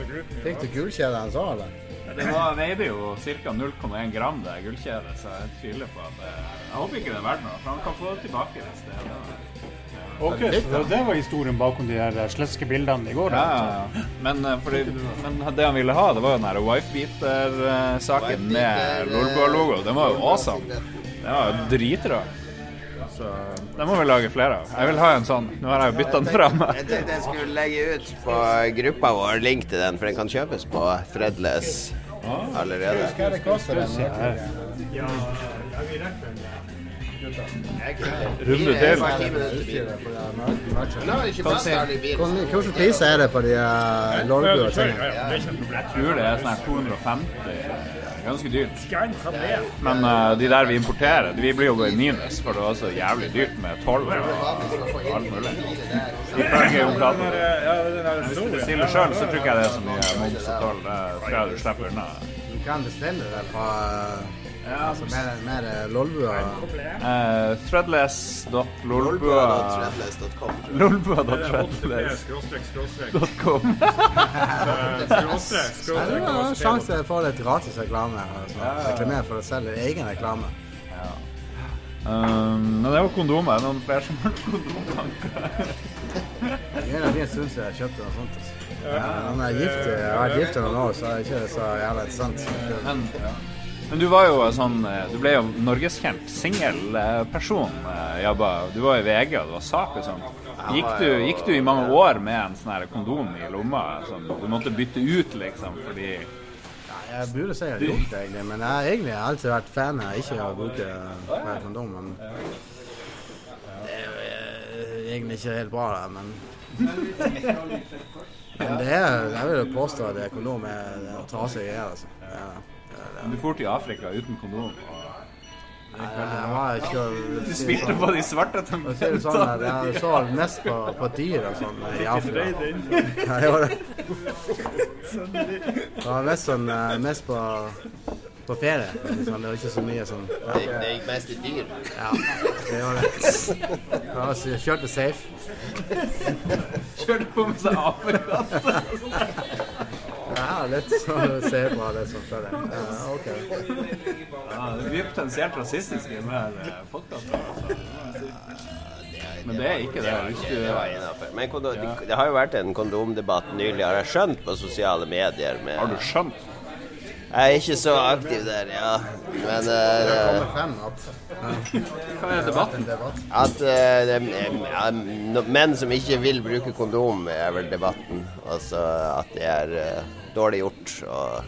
og glut. Fikk du gullkjede han sa, eller? Det var, veide jo ca. 0,1 gram, det gullkjedet, så jeg tviler på at det, Jeg håper ikke det er verdt noe, for han kan få det tilbake hvis det er det. Ok, så det var historien bakom de her sleske bildene i går. Ja. Men, eh, fordi, men det han ville ha, det var jo den der Wifebeater-saken med Lolbua-logo. Den var jo awesome. Den var jo dritbra. Så den må vi lage flere av. Jeg vil ha en sånn. Nå har jeg jo bytta den fra meg. Jeg tenkte jeg skulle legge ut på gruppa vår link til den, for den kan kjøpes på Fredless allerede. Det den? Ja, ja, vi rekker den. Runde Det til. er til. Nå er det på de lårbua tingene? Jeg tror det er sånn her 250. Ganske dyrt. Men uh, de der vi importerer, vi blir jo i minus, for det var så jævlig dyrt med toll og alt mulig. Ifølge Jon Platen. Hvis du bestiller sjøl, så tror jeg det er så mye moms og toll. Det tror jeg du slipper unna. Du kan bestille det fra uh, altså, mer, mer lårbua. Uh, Threadless.lolbua Threadless.com. Lolbua.threadless.com Ja, det er en sjanse til å få litt gratis reklame. Altså. Reklamere for å selge Egen reklame. um, Men det var kondomer. Er det noen flere som har kondomtanker? Det er en stund siden jeg kjøpte noe sånt. Altså. Ja, han er gift, jeg har vært gift i noen år, så er det ikke så jævla interessant. Men, du var jo sånn eh, Du ble jo norgeskjent singelperson. eh, Jabba. Du var i VG, og det var sak og sånn. Gikk du, gikk du i mange år med en sånn her kondom i lomma? Sånn, du måtte bytte ut, liksom, fordi Jeg burde si jeg har gjort det, egentlig, men jeg har egentlig alltid vært fan av ikke å bruke eh, kondom. Men det er jo eh, egentlig ikke helt bra, det. men Men det er, jeg vil jo påstå at kondom er det er trasige greier, altså. Det er det. Det det. Du dro til Afrika uten kondom. Og Jeg var ikke du spilte på de svarte det sånn, jeg så mest på, på dyr og sånn i Afrika. Ja, jeg gjorde det. Det var mest sånn eh, mest på, på ferie. Liksom. Det var ikke så mye sånn ja, Det det gikk mest i dyr. ja det gjorde det. Ja, så jeg kjørte safe. Kjørte på med seg apekatt. Ja, litt sånn å se på det som føler det. Ja, ok. Ja, vi er potensielt rasistiske i denne podkasten. Men det er ikke det. Hvis du Det var. Men kondom, det, det har jo vært en kondomdebatt nylig, har jeg skjønt, på sosiale medier. Med, Har du skjønt? Jeg er ikke så aktiv der, ja. Men Det eh, kommer frem at Hva er debatten? at uh, det, menn som ikke vil bruke kondom, er vel debatten. Altså at det er eh, dårlig gjort. Og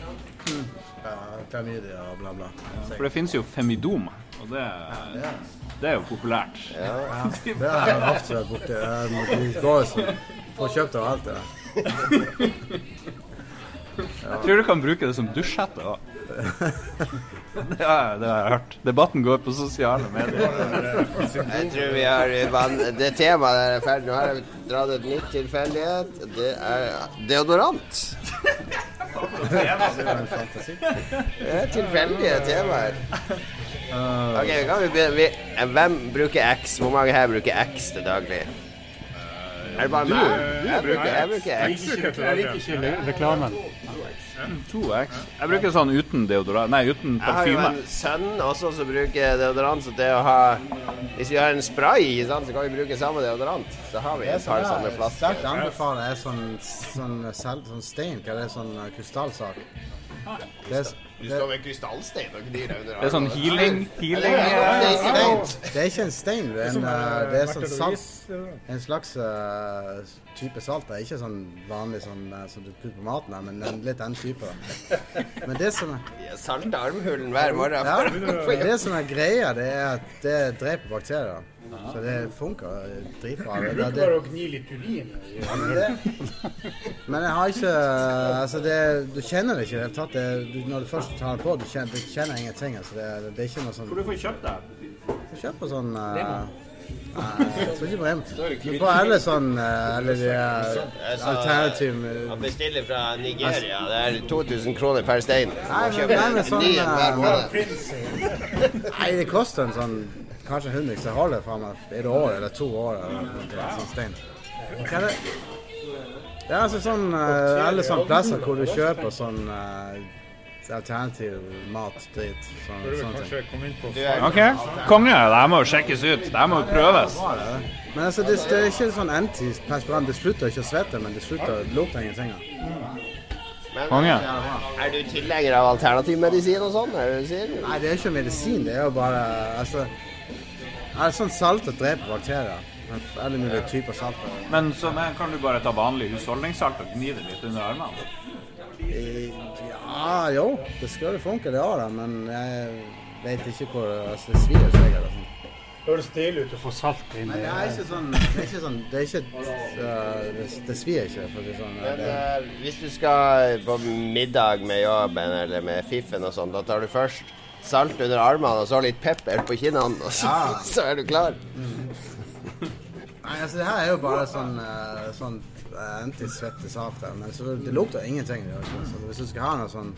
Ja, Klamydia og bla, bla. For det finnes jo femidom, og det, det er jo populært. Ja, det har jeg hatt vært borti. Jeg går jo. Får kjøpt av alt det der. Jeg tror du kan bruke det som dusjhette òg. Har- det har jeg hørt. Debatten går på sosiale medier. jeg tror vi har Det temaet der er ferdig. Nå har jeg dratt et nytt tilfeldighet. Det er deodorant. Det er tilfeldige temaer. Ok, kan vi begynne vi, Hvem bruker X? Hvor mange her bruker X til daglig? Er det bare meg? Jeg bruker, jeg bruker X. Jeg liker ikke re- reklamen. To X. Jeg bruker sånn uten deodorant Nei, uten Jeg har jo en sønn også som bruker deodorant, så det å ha Hvis vi har en spray, sant, så kan vi bruke samme deodorant. Så har vi et par sånne Sterkt flasker. anbefaler er sånn, sånn, sånn, sånn stein, hva er det, sånn uh, krystallsak. Det er, Du det, står med krystallstein og gnir under Det er sånn healing, healing Det er eh, ikke det er ikke en stein, det er, en, uh, det er sånn salt. En slags uh, type salt. Det er ikke sånn vanlig sånn, uh, som du putter på maten, men en litt den type. Men det som er, Jeg salter armhulen hver morgen. ja, det som er greia, det er at det dreper bakterier. Så det funker dritbra. Du bruker Bare å gni litt urin. Ja, men, det, men jeg har ikke Altså, det, du kjenner det ikke i det hele tatt. Det, du, når du først tar det på, du kjenner, du kjenner ingenting. Altså, det, det er ikke noe sånn Hvor du får kjøpt det? Kjøp på sånn uh, Nei, jeg tror ikke på dem. Men på alle sånn eh, Eller de eh, alternative Han bestiller fra Nigeria. Det er 2000 kroner per stein. Nei, men- kjøper nei, men sånn. Nei, det koster en sånn Kanskje hundrings. så holder faen meg et år eller to år eller sånn stein. Hva er det? Det er altså sånn eh, Alle sånne plasser hvor du kjøper sånn uh, alternativ mat, dit. Sånn, sånne ting. OK. Konge. Det her må jo sjekkes ut. Det her må jo prøves. Men altså, det, det er ikke sånn anti-perspirant. Det slutter ikke å svette, men det slutter å lukte ingenting. Men Konge. er du tilhenger av alternativ medisin og sånn? Nei, det er ikke medisin. Det er jo bare Altså er Sånn saltet dreper bakterier. Alle mulige typer salter. Men så men kan du bare ta vanlig husholdningssalt og gni det litt under armene? Eh, Ja, jo. Det skulle funke, det òg. Men jeg vet ikke hvor Altså, det svir sikkert. og Det Høres deilig ut å få salt inn Men i det er ikke sånn Det er ikke sånn Det, er ikke, uh, det, det svir ikke, for å si sånn. Men Det, eh, hvis du skal på middag med jobben eller med fiffen og sånn, da tar du først salt under armene og så litt pepper på kinnene, og så, Ja. så er du klar. Nei, altså, det her er jo bare sånn, uh, sånn uh, der, Men så, det lukter ingenting. Så hvis du skal ha noe sånn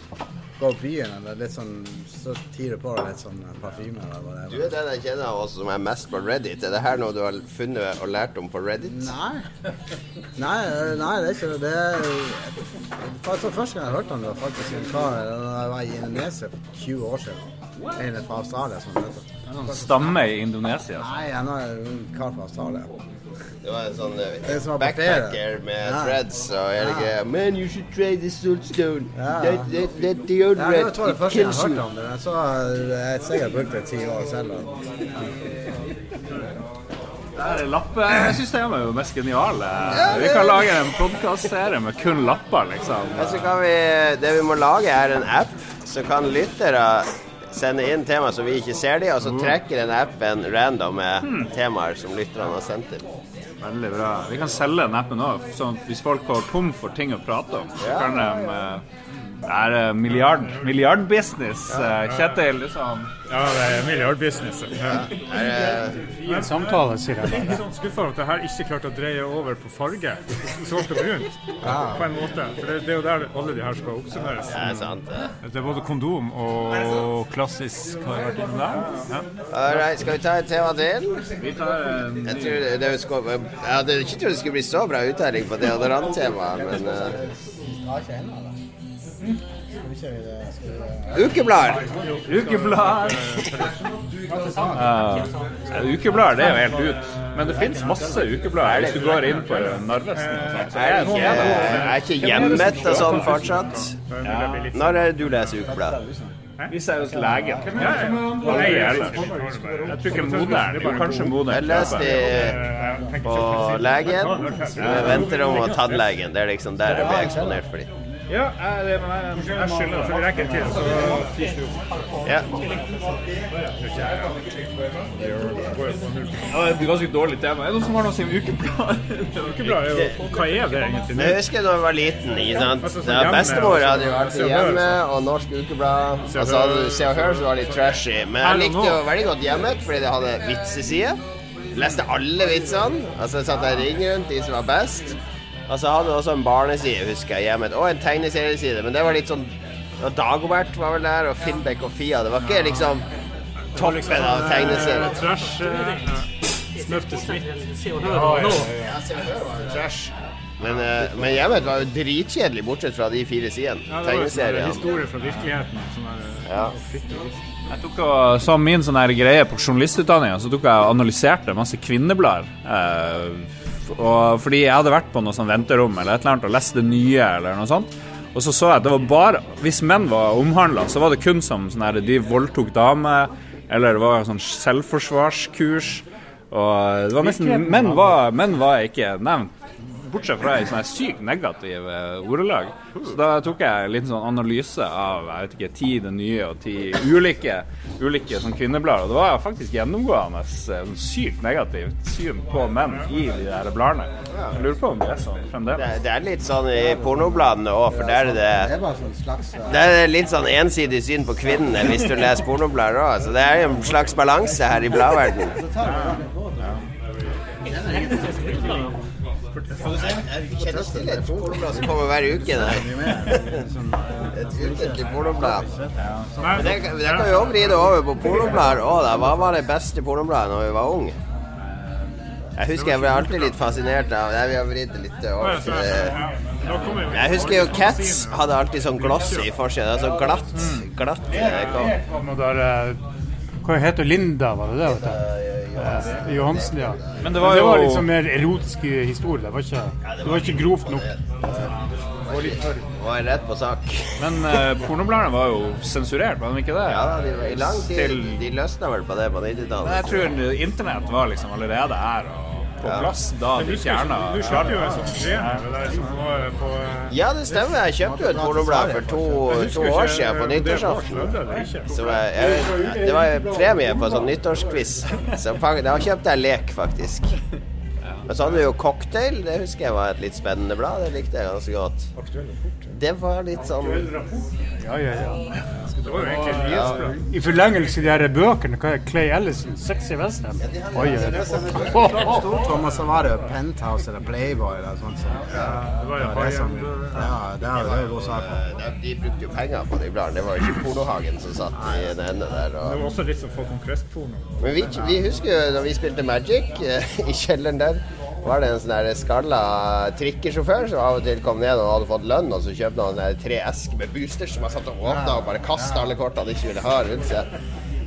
Gå på byen eller litt sånn Så tirer på deg litt sånn parfyme eller hva det Du er den jeg kjenner av oss som er mest på Reddit. Er det her noe du har funnet og lært om på Reddit? Nei. Nei, eh, nei, det er ikke det. det er, faktisk, første gang jeg hørte om det, var faktisk en kar da jeg var i Indonesia for 20 år siden. En fra Australia som het det. Stamme i Indonesia. Nei, han er en kar fra Australia. Det var en sånn eh, som backpacker med Ja. threads og hele Ja. greia. Man, you should try this saltstone. Ja, ja. That, that, that Ja, deodorant, det var det første jeg hørte om det. Så har jeg sikkert brukt det i ti år selv. og- Det her lappesystemet er jo mest geniale. Vi kan lage en podkastserie med kun lapper, liksom. Ja, så kan vi, det vi må lage er en app, så kan lyttere sende inn temaer som vi ikke ser de, og så trekker den appen random med temaer som lytterne har sendt inn. Veldig bra. Vi kan selge den appen òg, sånn hvis folk går tom for ting å prate om, så kan de eh, Det er eh, milliard, milliardbusiness. eh, Kjetil, liksom. Ja, det er milliardbusiness. Ja. Er, Fin samtale, sier jeg Litt er sånn skuffa over at jeg her ikke klarte å dreie over på farge. Svart og brunt. På en måte. For det, det er jo der alle de her skal oppsummeres. det er sant, det. Det er både kondom og klassisk har vært innom der. Ja. Alright, skal vi ta et tema til? Vi tar en Jeg tror det skal, jeg hadde ikke trodd det skulle bli så bra uttelling på det andre temaet, men uh, Ukeblader! ukeblad. Uh, ukeblader, det er jo helt ut. Men det fins masse ukeblader hvis du går inn på Narvesen. sånt, Er er det det ikke, er ikke hjemmet og sånn fortsatt? Når er det du leser ukeblad? Hvis jeg er hos legen. Ja, ja. Jeg tror ikke moderen. Jo, kanskje Jeg moderen. leste på legen, Jeg venter om å ta tannlegen. Det er liksom der jeg blir eksponert for dem. Ja, jeg, det- men jeg, jeg skylder det, for vi rekker til, så. Ja. Ja, det blir ganske dårlig tema. Er det noen som har noe å si om ukeblad? Ukeblad jo Hva er det egentlig? Jeg husker da jeg var liten. Ikke sant? Ja, bestemor hadde jo alltid hjemme, og Norsk Ukeblad. Og så hadde du Se og Hør, som var litt trashy. Men jeg likte jo veldig godt Hjemmet, fordi det hadde vitseside. Leste alle vitsene. Altså satt jeg ring rundt de som var best. Og så hadde det også en barneside, husker jeg, Hjemmet. Og en tegneserieside. Men det var litt sånn og Dagobert var vel der, og Finnbekk og Fia. Det var ikke liksom toppen av tegneserier. Trash eh, til smitt. Se og hør nå. Trash. Men, eh, men Hjemmet var jo dritkjedelig, bortsett fra de fire sidene. Ja, sånn Tegneseriene. historie fra virkeligheten. Sånn der, Ja. Jeg tok og, Som min sånn her greie på journalistutdanninga, så tok jeg og analyserte masse kvinneblader. Eh, og fordi jeg hadde vært på noe sånn venterom eller et eller annet og lest det nye eller noe sånt. Og så så jeg at det var bare Hvis menn var omhandla, så var det kun som sånn her de voldtok damer, eller det var sånn selvforsvarskurs. Og det var nesten Menn var, menn var ikke nevnt. Bortsett fra i sånne sykt negative ordelag. Så da tok jeg en liten sånn analyse av jeg vet ikke, ti det nye og ti ulike, ulike sånn kvinneblader. Og det var faktisk gjennomgående eh, sånn sykt negativt syn på menn i de der bladene. Jeg lurer på om det er sånn fremdeles. det er litt sånn i pornobladene òg, for der er Det det er sånn slags eh, det litt sånn ensidig syn på kvinnene hvis du leser pornoblader òg. Så det er en slags balanse her i bladverdenen. Så på. Til et pornoblad som kommer hver uke. Sånn, Et ukentlig pornoblad. Men det, det kan jo vri det over på pornoblader òg. Hva var det beste pornobladet når vi var unge? Jeg husker jeg ble alltid litt fascinert av det. Vi har vridd litt. Da vi Jeg husker jo Cats hadde alltid sånn glossy forside. Altså glatt. glatt eh, eh, Hva heter Linda, var det det? Eh, Johansen, ja. Men det var jo det var liksom mer erotisk historie. Det var ikke, det var ikke grovt nok. Var rett på sak. Men eh, pornobladene var jo sensurert, var de ikke det? Ja, de, var- I lang tid. Til- De løsna vel på det på jeg 90-tallet. tror internett var liksom allerede her og på Ja. plass da de fjerna Du kjøpte jo en sånn på eh, Ja, det stemmer. Jeg kjøpte jo et pornoblad for to, to år siden på nyttårsaften. Så jeg, jeg, det var premie på sånn nyttårsquiz. Så da kjøpte jeg lek, faktisk. Men så hadde vi jo Cocktail. Det husker jeg var et litt spennende blad. Det likte jeg ganske godt. Det var litt sånn Ja, ja, ja. Det var jo egentlig nyhetsblad. I forlengelse av de her bøkene, hva er Clay Ellison, 'Sexy Western'? Oi, oi, oi. Thomas så var det jo Penthouse eller Playboy eller sånt. Så. Det var Det jo var det som. Ja, det er jo god sak. de, brukte jo penger på de bladene. Det var jo ikke Pornohagen som satt i den enden der. Det var også litt som Folk Conquest-porno. Men vi, vi husker jo da vi spilte Magic eh, i kjelleren der. Var det en sånn der skalla trikkesjåfør som av og til kom ned og hadde fått lønn, og så kjøpte han sånne tre esker med boosters som han satt og åpna og bare kasta alle kortene han ikke ville ha rundt seg.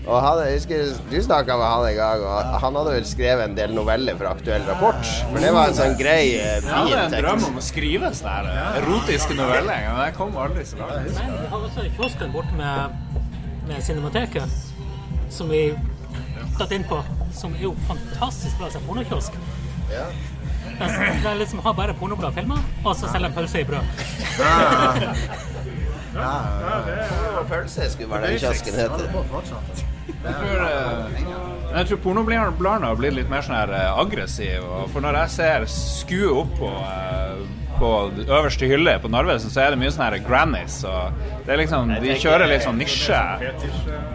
Og han, jeg husker Du snakka med han en gang, og han hadde vel skrevet en del noveller for Aktuell Rapport. For det var en sånn grei, bitekst. Jeg hadde en drøm om å skrive sånne her eh, erotiske noveller, men jeg kom aldri så langt. Men vi har også kiosken borte med, med Cinemateket, som vi tatt inn på, som er jo fantastisk bra som pornokiosk. Ja. De liksom har bare pornoblad filmer, og så selger de pølse i brød. Ja, Pølse skulle være den kiosken het. Holder på fortsatt. Jeg tror, eh, pornobladene har blitt litt mer sånn her eh, aggressive. For når jeg ser skue opp på, eh, på øverste hylle på Narvesen, så er det mye sånn her grannies. Og det er liksom, de kjører litt sånn nisje.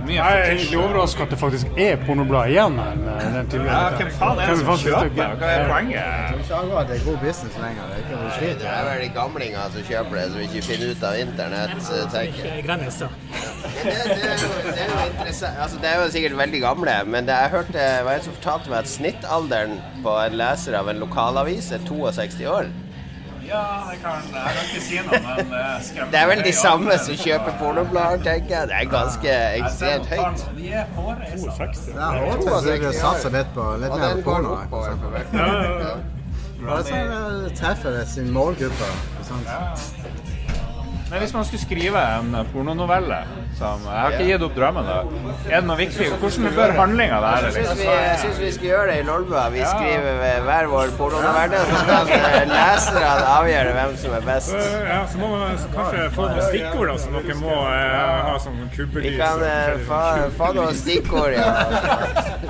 Mye Jeg er egentlig overraska at det faktisk er pornoblad igjen her. Ja, hvem faen er det som kjøper? Hva er poenget? Ikke det er god business lenger. Det er er vel de gamlinger som kjøper det, som ikke finner ut av internett, eh, tenker jeg. Det, det, er jo, det er jo interessant altså, Det er jo sikkert veldig gamle, men det, jeg hørte det var en som fortalte meg at snittalderen på en leser av en lokalavis er 62 år. Ja, jeg kan, jeg kan ikke si noe, men det skremmer Det er vel de samme som kjøper pornoblader, tenker jeg. Det er ganske ekstremt høyt. De er hårreisa. Det er hårdt at satser litt på litt mer på porno. Bare sånn treffer sin målgruppe. Sant? sant? Men hvis man skulle skrive en pornonovelle som Jeg har ikke gitt opp drømmen, da. Er det noe viktig? Hvordan bør handlinga være? Jeg syns Liksom? vi, vi skal gjøre det i Lolbua. Vi skriver hver vår pornonovelle, så skal eh, leserne avgjøre hvem som er best. Ja, så må man kanskje få noen stikkord da, som dere må eh, ha som Vi kan eh, få, få noen stikkord, ja,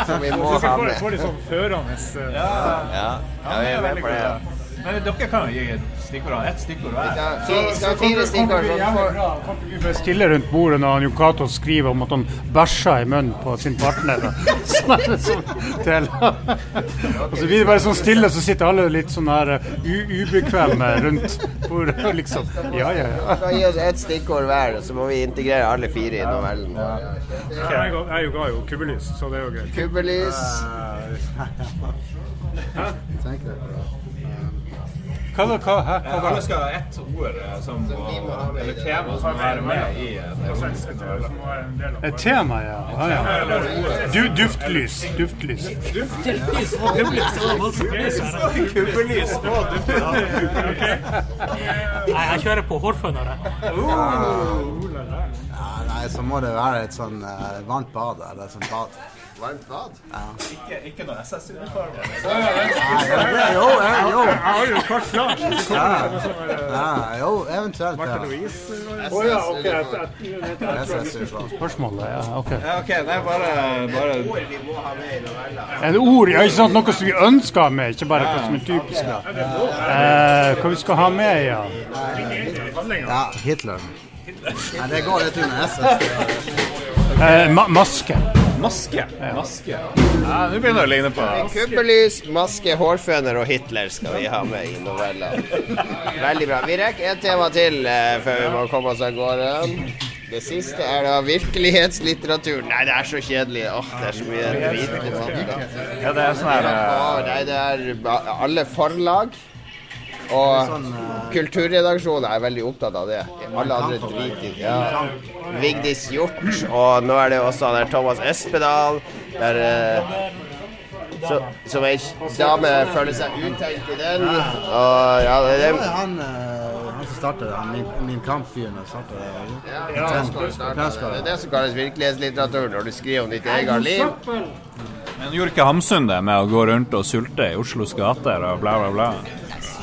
som vi må Så ha med. får litt sånn førende eh, Ja, ja vi er med på det. Men dere kan jo gi stikkordene. Ett stikkord hver. Så, vi fire stikkord, så får Kan ikke stille rundt bordet når han Jon Cato skriver om at han bæsja i munnen på sin partner? da? Sånn er det som til. Og så blir det bare sånn stille, så sitter alle litt sånn her uh, ubekvemme rundt bordet. Liksom. Ja, ja, ja. skal gi oss ett stikkord hver, og så må vi integrere alle fire i novellen. Jeg ga- jo kubbelys, så det er jo greit. Kubbelys. Deg. Hva, hva, hva, hæ? hva, Alle skal ha ett ord eh, som eller tema som må være med i. Et tema, ja. ja, ja. Du, duftlys. Duftlys. Duftlys og kubbelys, det var voldsomt lys her. Kubbelys og Nei, jeg kjører på hårfønere. Ja, nei, så må det være et sånn eh, varmt bad eller sånn bad. Varmt bad. Ikke, ikke noe SS-uniform. Jo, jo. Jeg har jo kort klart. Jo, eventuelt. Ja. Å ja, OK. Det er. Spørsmålet, ja. OK. det er nei, bare, bare Vi må ha med i novella. Et ord, ja, ikke sant? Noe som vi ønsker å ha med, ikke bare hva som er typisk. da. Eh, hva vi skal ha med, ja. Ja, Hitler. Nei, det går litt under SS. Eh, ma maske. Maske. Maske. Ja, Nå begynner det å ligne på Kubbelys, maske, hårføner og Hitler skal vi ha med i novella. Veldig bra. Vi rekker et tema til eh, før vi må komme oss av gårde. Det siste er da virkelighetslitteratur. Nei, det er så kjedelig. Åh, det er så mye drit. i det. Ja, det er sånn her eh, Åh, nei, det er ba- alle forlag. Og Sånn, eh, kulturredaksjonen er veldig opptatt av det. Alle andre driter i det. Ja. Vigdis Hjort, og nå er det også der Thomas Espedal. Der, eh, så, som ei dame føler seg uttenkt i den. Og ja, det, var han, eh, han som startet det, min, min kampfyren. ja, det er det som kalles virkelighetslitteratur, når du skriver om ditt eget liv. Men gjorde ikke Hamsun det med å gå rundt og sulte i Oslos gater og bla, bla, bla?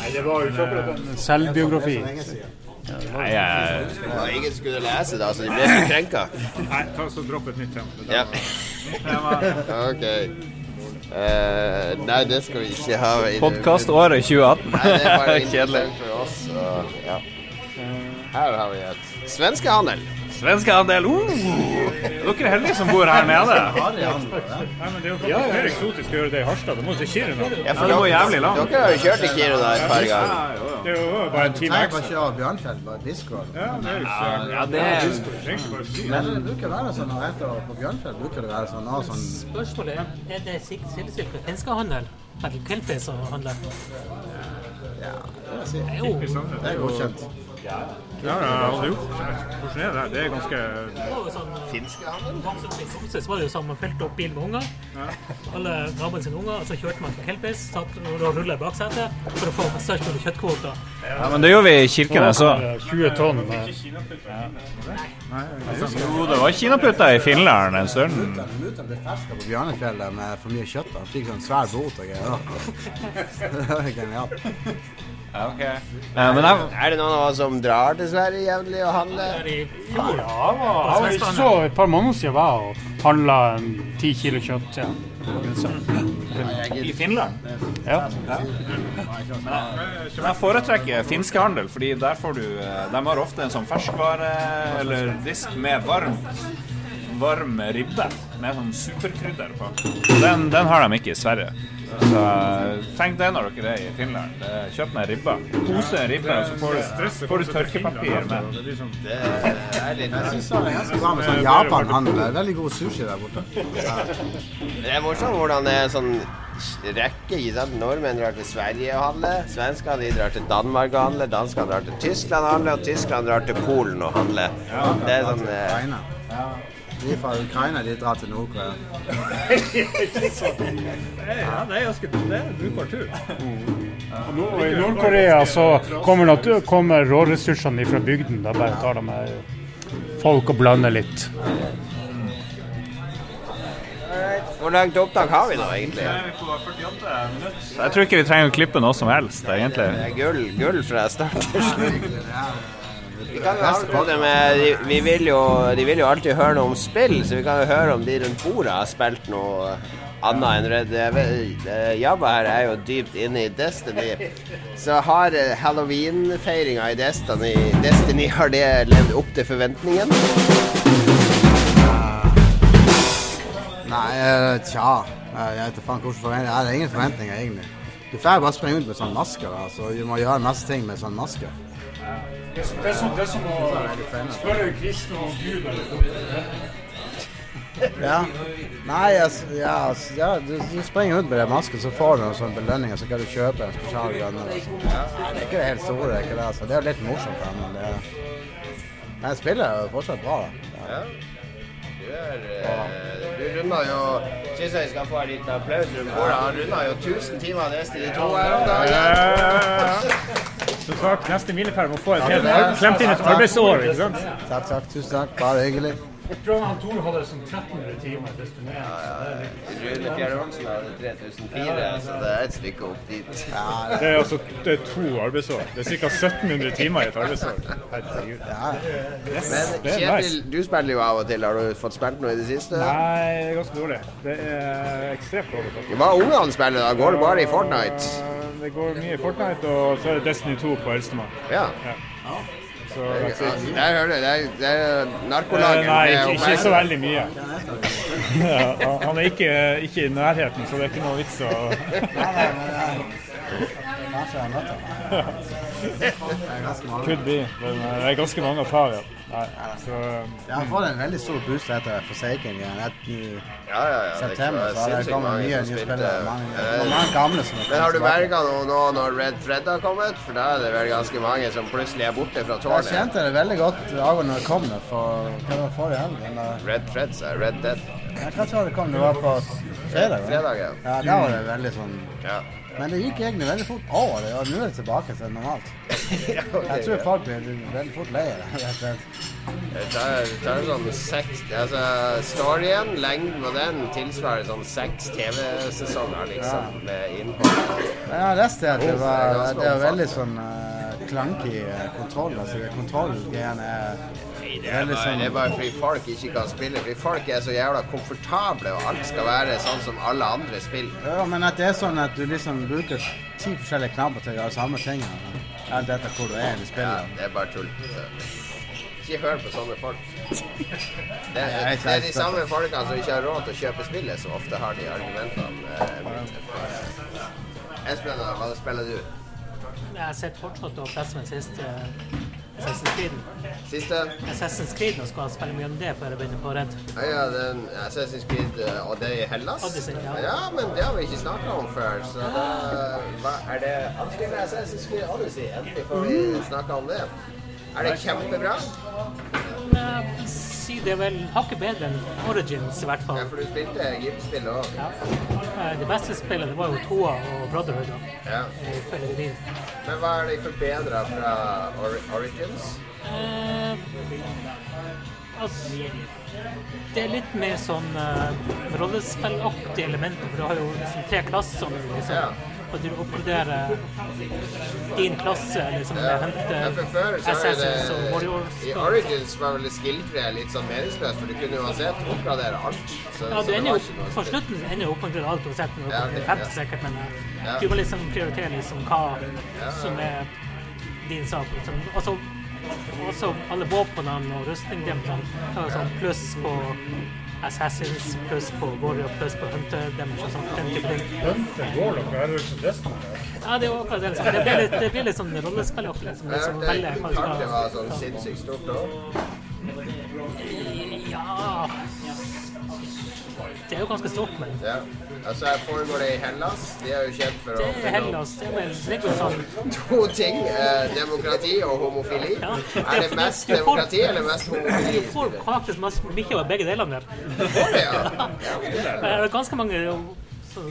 Nei, det var jo ikke akkurat en selvbiografi. Nei, jeg, Det var ingen som skulle lese det, altså. De ble ikke krenka. Nei, ta så dropp et nytt tema. Ja. OK. Uh, nei, det skal vi ikke ha. Podkaståret 2018. Nei, det er bare Kjedelig. for oss. Og, ja. Her har vi et svenskehandel. Svenskehandel. Uh! Dere er heldige som bor her nede. Nei, men det er jo faktisk mer eksotisk å gjøre det i Harstad. Det må til Kiruna. Ja, for det går jævlig langt. Dere har jo kjørt til Kiruna et par ganger. Det er jo bare en time Nei, bare ekstra. kjøre Bjørnfjell, bare Discord. Ja, det er jo ikke Ja, det er trenger ikke. Men det bruker å være sånn når jeg er på Bjørnfjell, bruker det være sånn, å, sånn Spørsmålet er er det sidestilt med finskehandel? Eller kelpis å handle? Ja, det. Det er jo Det er godkjent. Ja, ja, hadde gjort. Hvordan er det? Det er ganske sånn opp så var det jo sånn man fylte opp bilen med unger. Alle naboene sine unger. Og så kjørte man til Kelpis satt og rulla i baksetet for å få størst mulig kjøttkvoter. Ja, men det gjorde vi i Kirkenes òg. 20 tonn. Jo, det var kinaputter i Finland en stund. Mutter'n ble ferska på Bjørnefjellet med for mye kjøtt. Han fikk sånn svær bot og greier. Det var genialt. Ja. Eh, Men er, Er det noen av oss som drar til Sverige jevnlig og handler? Jo, Ja, jeg så et par måneder siden var og handla en ti kilo kjøtt. Ja. I Finland? Ja. Men jeg foretrekker finske handel, fordi der får du eh, De har ofte en sånn ferskvare eller disk med varm varm ribbe med sånn superkrydder på. Den, den har de ikke i Sverige. Så tenk det når dere er i Finland. Kjøp deg ribba. Kose ribbe, og så får du, får du tørkepapir med. Det er ganske bra med sånn Japan-handel. Veldig god sushi der borte. Det er morsomt hvordan det er sånn rekke. ikke sant? Nordmenn drar til Sverige og handler. Svenskene de drar til Danmark og handler. Danskene drar til Tyskland og handler. Og tyskerne drar til Polen og handler. Det er sånn eh. De fra Ukraina de drar til Nord-Korea. Ja, det er ganske det er en brukbar tur. Og I Nord-Korea så kommer, kommer råressursene fra bygden. Da bare tar de med folk og blander litt. Hvor langt opptak har vi nå, egentlig? Jeg tror ikke vi trenger å klippe noe som helst, egentlig. Det er gull, gull fra start til slutt. Vi kan jo med de, vi vil jo, De vil jo alltid høre noe om spill, så vi kan jo høre om de rundt bordet har spilt noe annet enn Red eh, Jabba her er jo dypt inne i Destiny. Så har halloweenfeiringa halloween-feiringa i Destiny Destiny, har det levd opp til forventningen? Nei, eh, tja. Jeg vet faen hvordan forventninger. Jeg har ingen forventninger, egentlig. Du får bare springe rundt med sånn maske, da, så du må gjøre masse ting med sånn maske. Det er som, det er som å spørre en kristen om Gud eller Ja. Nei, yes, ja, altså, ja, du, du springer rundt med den masken, så får du noen sånne belønninger, så kan du kjøpe en spesialgrønne. grønne. Det er ikke det helt store, det er ikke det. Altså. Det er jo litt morsomt, da, men det Men jeg spiller jo fortsatt bra, da. Ja. Du, eh, du runda jo Syns jeg skal få en liten applaus rundt bordet. Han runda jo 1000 timer neste, de to her om dagen. Så takk, neste milepæl må få et helt klemt inn et arbeidsår, ikke sant? Takk, takk. Tusen takk. Bare hyggelig. Jeg tror han Tor hadde sånn 1300 timer. desto mer. Rune Fjerde Olsen hadde 3004, så det er et stykke opp dit. Det er altså det er to arbeidsår. Det er ca. 1700 timer i et arbeidsår. Herregud. Ja. det er Kjetil, du spiller jo av og til. Har du fått spilt noe i det siste? Nei, det er ganske dårlig. Det er ekstremt dårlig. Hva ungene spiller da? Går det bare i Fortnite? Det går mye i Fortnite, og så er det Destiny 2 på eldstemann. Ja. Så Ja, that's it. Der hører. Det det er Eh, narkolaget. Nei, ikke, ikke så veldig mye. Ja, han- er ikke, ikke i nærheten, så det er ikke noe vits å jeg, jeg mange. Could be, men eh, det er ganske mange å ta av. Nei, så Jeg har fått en veldig stor boost etter Forsaken igjen. Et, I Ja, ja, ja. september så har det sinnssykt kommet mange mye nye spillere. Mange, Eh, mange gamle som Men har du velga noe nå når Red Fred har kommet? For da er det vel ganske mange som plutselig er borte fra tårnet. Jeg kjente det veldig godt Agon når det kom det for hva var det forrige helg. Red Fred, sa. Red Dead. Ja, Hva sa det kom? Det var på fredag? Fredag, ja. Ja, da var det veldig sånn ja. Men det gikk egentlig veldig fort over det, og nå er det tilbake til normalt. Jeg tror folk blir veldig fort lei av det. slett. Det det sånn seks altså, Storyen, lengden på den, tilsvarer sånn seks TV-sesonger, liksom, med innhold. Jeg har lest det at det Det er var, det var veldig sånn uh, klankig eh, kontroll. Altså kontrollgreiene er Nei, det er, sånn det er bare fordi folk ikke kan spille. Fordi folk er så jævla komfortable, og alt skal være sånn som alle andre spill. Ja, men at det er sånn at du liksom bruker ti forskjellige knapper til å gjøre samme ting. Alt etter hvor du er i spillet. Ja, det er bare tull. Ikke hør på sånne folk. Det, er det er de samme folkene som ikke har råd til å kjøpe spillet, som ofte har de argumentene. eh, Espen, hva spiller du? Jeg sitter fortsatt og presser med siste Assassin's Creed. Siste? Assassin's Creed nå skal jeg spille mye om det før jeg begynner på Redd. Ja, ja, den Assassin's Creed eh, og det i Hellas? Odyssey, ja. ja, men det har vi ikke snakka om før. Så da, hva, er det Anskriver Assassin's Creed Odyssey? Endelig får vi snakka om det. Er det kjempebra? Men sier det er vel hakket bedre enn Origins, i hvert fall. Ja, for du spilte Gips-spill òg. Ja. Eh, Det beste spillet det var jo Toa og Brotherhood. Ja. ifølge. Men hva er det forbedra fra Or Origins? Eh, altså, det er litt mer sånn uh, rollespillaktige elementer, for du har jo liksom tre klasser. Liksom, Ja. Og du oppgraderer din klasse liksom, Ja. med å hente Ja, for før så er og Warriors. I Origins var vel skill-treet litt sånn meningsløst, for du kunne uansett oppgradere alt. Så, Ja, du ender jo på slutten ender jo oppgradere alt uansett. når du Ja, 50 ja. sikkert, men eh, Ja. du må liksom prioritere liksom hva som er din sak. Liksom. Også, også alle våpnene og rustningene dem har jo sånn pluss på Assassins, pluss på Warrior, pluss på Hunter damage og sånt. Den type ting. Hunter Warlock er jo ikke Destiny. Ja, det er jo akkurat det. Liksom. Det blir litt, det blir litt sånn rollespillaktig. Liksom. Det, Liksom, hørte velge hva du skal var sånn sinnssykt stort òg. Ja Det er jo ganske stort, men Ja. Altså, her foregår det i Hellas. De er jo kjent for å det er Hellas. Det er vel sånn to ting. Eh, demokrati og homofili. Ja. Er det mest demokrati eller mest homofili? Du får faktisk mest mye av begge delene der. Får det, ja. Det er ganske mange så,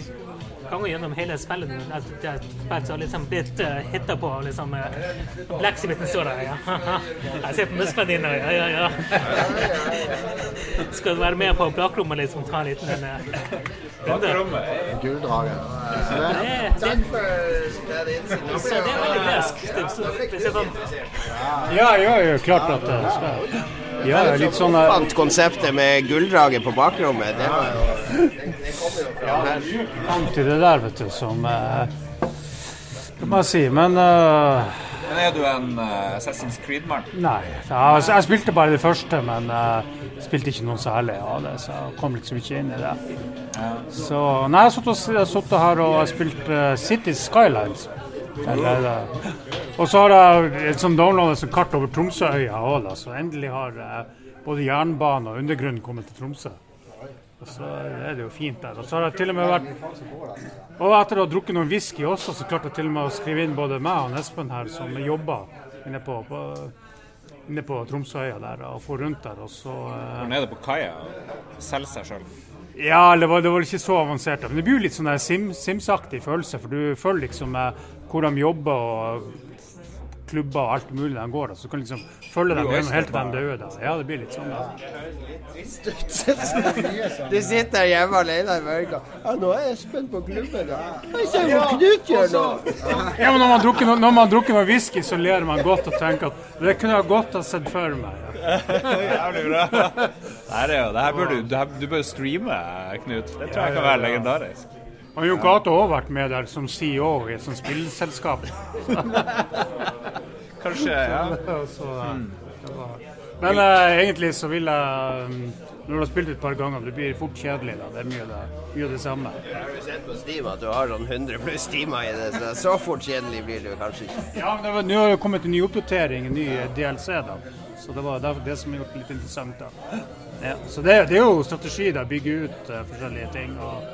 ganger gjennom hele spillet at det er spilt så har liksom blitt uh, hitta på av liksom Leksibiten står der, ja. Jeg ser på musklene dine, ja, ja, ja. Skal du være med på bakrommet liksom, ta en liten uh, runde? Gulldrage. Det, Det, er- det, Takk for den blir det er veldig gresk. Er sånn, Ja, ja, ja, klart at det skal. Ja, litt sånn eh, Fant konseptet med gulldraget på bakrommet. Det var jo Det, det kommer jo fra her. det der, vet du, som Hva Det må jeg si. Men uh, Men er du en uh, Assassin's Creed-mann? Nei. Ja, altså, jeg spilte bare det første, men uh, spilte ikke noe særlig av det, så jeg kom liksom ikke inn i det. Så Nei, jeg har sittet her og spilt uh, City Skylines. Eh, og så har jeg et sånn downloadet et kart over Tromsøøya òg, så endelig har eh, både jernbane og undergrunnen kommet til Tromsø. Og så er det jo fint der. Og så har jeg til og med vært Og etter å ha drukket noen whisky også, så klarte jeg til og med å skrive inn både meg og Espen her, som jobber inne på, på, inne på Tromsøya der, og få rundt der. Og så eh, nede på kaia og selger seg sjøl. Ja, det var, det var ikke så avansert. Men det blir jo litt sånn sim, Sims-aktig følelse, for du føler liksom eh, hvor de jobber og klubber og alt mulig de går. Så du kan liksom følge dem gjennom helt til de dør. Da. Ja, det blir litt sånn. Da. Du sitter hjemme alene i mørket. Ja, nå er Espen på klubben. da. Jeg ser hva Knut gjør nå. Ja, men når man drukker noe, når drukker noe whisky, så ler man godt og tenker at det kunne jeg godt ha sett for meg. Ja. Jævlig bra. Det her er jo, det her bør du, du bør streame, Knut. Det tror jeg kan være legendarisk. Og Jon Cato har vært med der som CEO i et sånt spillselskap. Kanskje, ja. Så, så, var. Men eh, egentlig så vil jeg um, Når du har spilt et par ganger, det blir fort kjedelig. da. Det er mye, det, mye det samme. Har jo sett på Steam at du har sånn 100 pluss timer i det, så så fort kjedelig blir det jo kanskje ikke. Ja, men det var- Nå har det kommet en ny oppdatering, en ny DLC, da. Så det var derfor det som har gjort det litt interessant. da. Ja, så det, det er jo strategi, da. Bygge ut uh, forskjellige ting og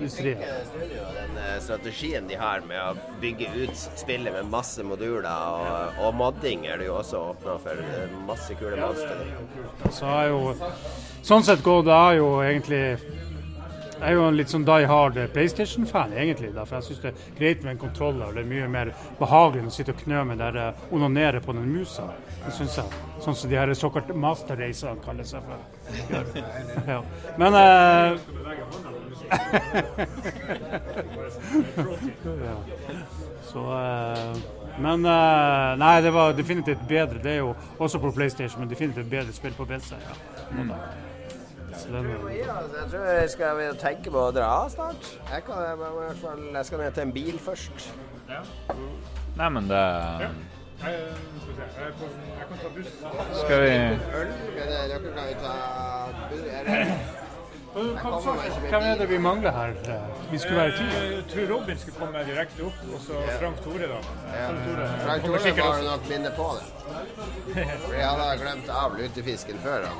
industri. Den eh, strategien de har med å bygge ut spillet med masse moduler og, og modding er det jo også åpna for. eh, Masse kule monstre. Så har jo sånn sett gått det er jo egentlig jeg er jo en litt sånn die hard PlayStation-fan, egentlig. da, For jeg syns det er greit med en kontroller. Det er mye mer behagelig enn å sitte og knø med der uh, onanere på den musa. Det syns jeg. Sånn som de her såkalte masterracerne kaller seg for. Ja. Men eh, ja. Så eh, Men eh, Nei, det var definitivt bedre. Det er jo også på PlayStation, men definitivt bedre spill på PC. Ja. Mm. den, jeg tror jeg skal tenke på å dra snart. Jeg, kan, jeg, må jeg, fall, jeg skal ned til en bil først. Nei, men det Skal vi Øl? Dere kan jo ta det- Hvem er det vi mangler her? Vi skulle være ti. Jeg tror Robin skulle komme direkte opp, og så Frank Tore, da. Frank Tore. Frank Tore var nok minne på det. Fordi han hadde glemt av lutefisken før Da.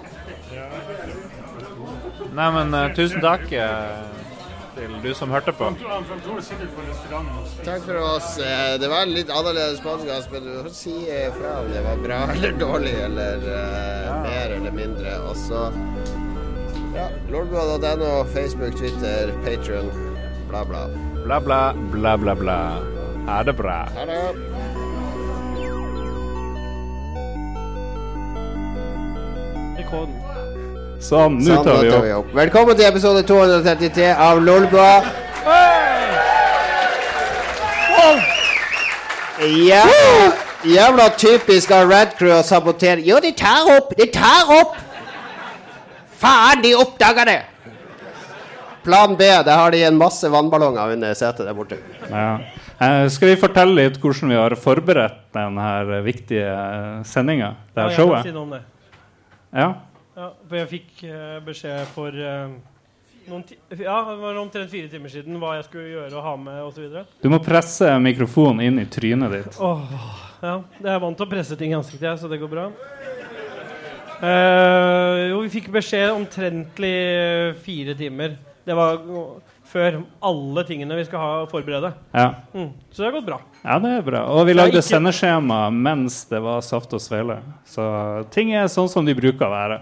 Nei, men uh, tusen takk eh, til du som hørte på. Takk for oss. Eh, Det var en litt annerledes podkast, men du får si ifra om det var bra eller dårlig, eller uh, mer eller mindre. Og så ja, lordbua.no, Facebook, Twitter, Patrion, bla, bla. Bla, bla, bla, bla, bla. Ha det bra. Ha det. Sånn, nå Sånn, tar vi opp. opp. Velkommen til episode 233 av Lolbua. Ja, jævla typisk av Red Crew å sabotere. Jo, de tar opp! De tar opp! Faen, de oppdaga det! Plan B, der har de en masse vannballonger under setet der borte. Ja. Eh, skal vi fortelle litt hvordan vi har forberedt denne viktige sendinga? Det Ja, her jeg kan si noe om det. Ja. Ja, for jeg fikk eh, beskjed for eh, noen ti ja, det var omtrent fire timer siden hva jeg skulle gjøre og ha med osv. Du må presse mikrofonen inn i trynet ditt. Åh, ja, jeg er vant til å presse ting i ansiktet, jeg, så det går bra. Eh, jo, vi fikk beskjed omtrentlig fire timer. Det var før alle tingene vi skal ha forberede. Ja. Mm. Så det har gått bra. ja, det er bra. Og vi lagde ikke- sendeskjema mens det var saft og svele. Så ting er sånn som de bruker å være.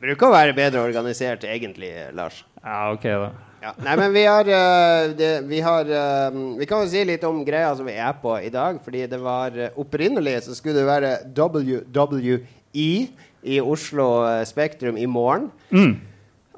Bruker å være bedre organisert, egentlig, Lars. Ja, OK, da. Ja. Nei, men vi har, uh, det, vi har uh, Vi kan jo si litt om greia som vi er på i dag. Fordi det var uh, opprinnelig så skulle det være WWE i Oslo eh, Spektrum i morgen.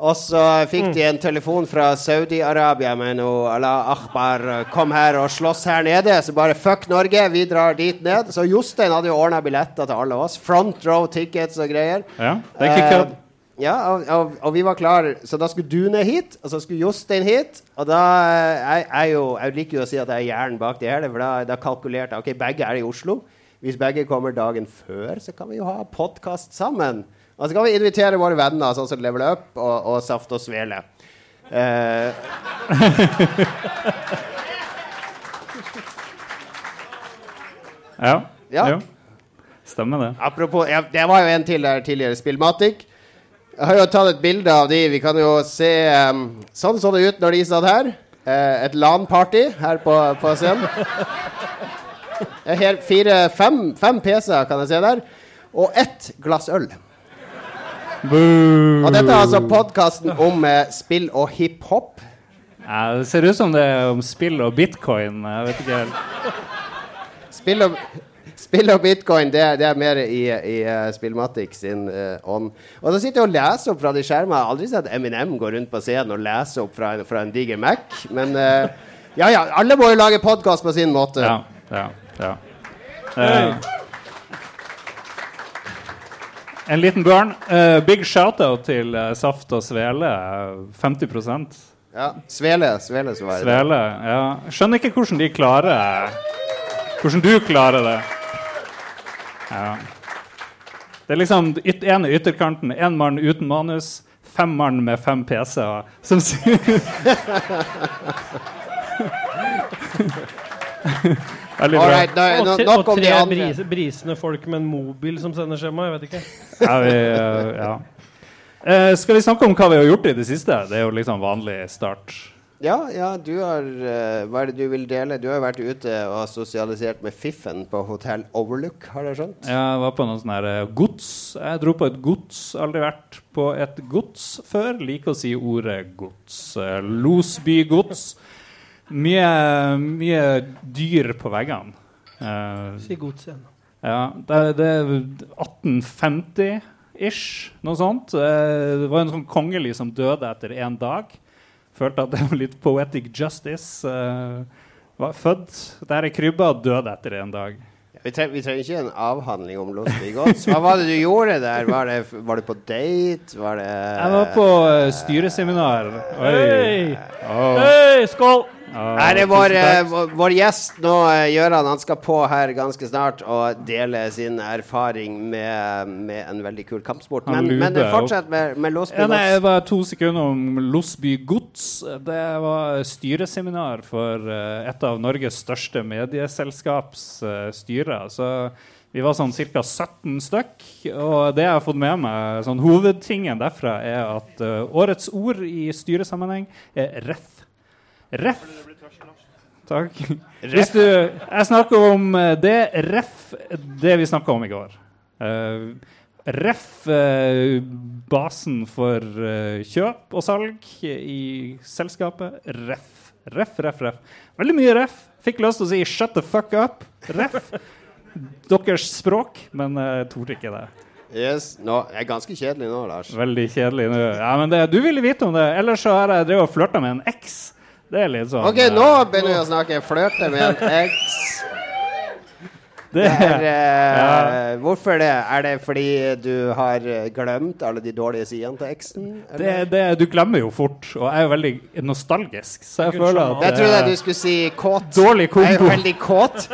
Og så fikk de en telefon fra Saudi-Arabia med noe Allah Akbar, eh, kom her og slåss her nede. Så bare fuck Norge, vi drar dit ned. Så Jostein hadde jo ordna billetter til alle oss. Front row tickets og greier. Ja, det er ikke uh, ja, og, og, og vi var klare, så da skulle du ned hit, og så skulle Jostein hit. Og da er jeg, jeg, jo, jeg liker jo å si at jeg er hjernen bak det hele, for da, da kalkulerte jeg ok, begge er i Oslo. Hvis begge kommer dagen før, så kan vi jo ha podkast sammen. Og så kan vi invitere våre venner, sånn som Level Up og, og Saft og Svele. Uh, Ja. Ja. Jo. Stemmer det. apropos, ja, det var jo en til der tidligere, Spillmatic. Jeg har jo tatt et bilde av de. Vi kan jo se um, Sånn så det ut når de satt her. Uh, et LAN-party her på, på scenen. Eh, Her fire, fem, fem PC-er kan jeg se der. Og ett glass øl. Boo. Og dette er altså podkasten om eh, spill og hiphop. Ja, det ser ut som det er om spill og bitcoin. Jeg vet ikke helt. Spill og, spill og bitcoin, det, det er mer i, i uh, Spillmatic sin ånd. ånd. Og da sitter jeg og leser opp fra de skjermene. Jeg har aldri sett Eminem gå rundt på scenen og lese opp fra fra en diger Mac. Men uh, ja, ja, alle må jo lage podkast på sin måte. Ja, ja, ja. Eh, en liten børn. Eh, big shout-out til eh, Saft og Svele. eh, 50 Ja, Svele, Svele. Svele. Ja. Skjønner ikke hvordan de klarer Hvordan du klarer det. Ja. Det er liksom yt i ytterkanten, én mann uten manus, fem mann med fem PC-er som sier Veldig bra. Alright, Og, tre, nok og om de tre andre. bris, brisende folk med en mobil som sender skjema. Jeg vet ikke. Ja, vi, eh, ja. Eh, skal vi snakke om hva vi har gjort i det siste? Det er jo liksom vanlig start. Ja, ja, du har eh, Hva er det du vil dele? Du har jo vært ute og sosialisert med fiffen på hotell Overlook, har jeg skjønt? Jeg var på noe sånn her eh, gods. Jeg dro på et gods. Aldri vært på et gods før. Liker å si ordet gods. Eh, Losby gods. Mye, mye dyr på veggene. Uh, Si godset. ja, det, det er 1850-ish, noe sånt. Uh, Det var en sånn kongelig som døde etter én dag. Følte at det var litt poetic justice. Uh, var født der i krybba og døde etter én dag. Vi, tre vi trenger ikke en avhandling om Losby Gods. Hva var det du gjorde der? Var det, var det på date? Var det Jeg var på styreseminar. Oi. Hey. Oh. Hey, skål! Her er vår, tusen eh, vår, vår gjest nå, eh, Gøran. Han skal på her ganske snart og dele sin erfaring med, med en veldig kul kampsport. Men, men fortsett med, med Losby Ja, nei, det var to sekunder om Losby Gods. Det var styreseminar for eh, et av Norges største medieselskaps styrer. Så vi var sånn ca. 17 stykk. Og det jeg har fått med meg, sånn hovedtingen derfra, er at årets ord i styresammenheng er ref. Ref. Takk. Hvis du, jeg snakker om eh, det ref det vi snakka om i går. Uh, ref uh, basen for uh, kjøp og salg i selskapet. Ref. Ref, ref, ref. Veldig mye ref. Fikk lyst til å si 'shut the fuck up'. Ref. Deres språk, men jeg torde ikke det. Yes. No, jeg er ganske kjedelig nå, Lars. Veldig kjedelig nå. Ja, men det, du ville vite om det. Ellers så har jeg drevet og flørta med en eks. Det er litt sånn OK, eh, nå begynner vi å snakke. Flørte med en eks. det, Det er, eh, Ja. Hvorfor det? Er det fordi du har glemt alle de dårlige sidene til eksen? det, eller? det, du glemmer jo fort, og jeg er jo veldig nostalgisk. Så jeg føler at Jeg trodde eh, du skulle si kåt. Dårlig Jeg er jo veldig kåt.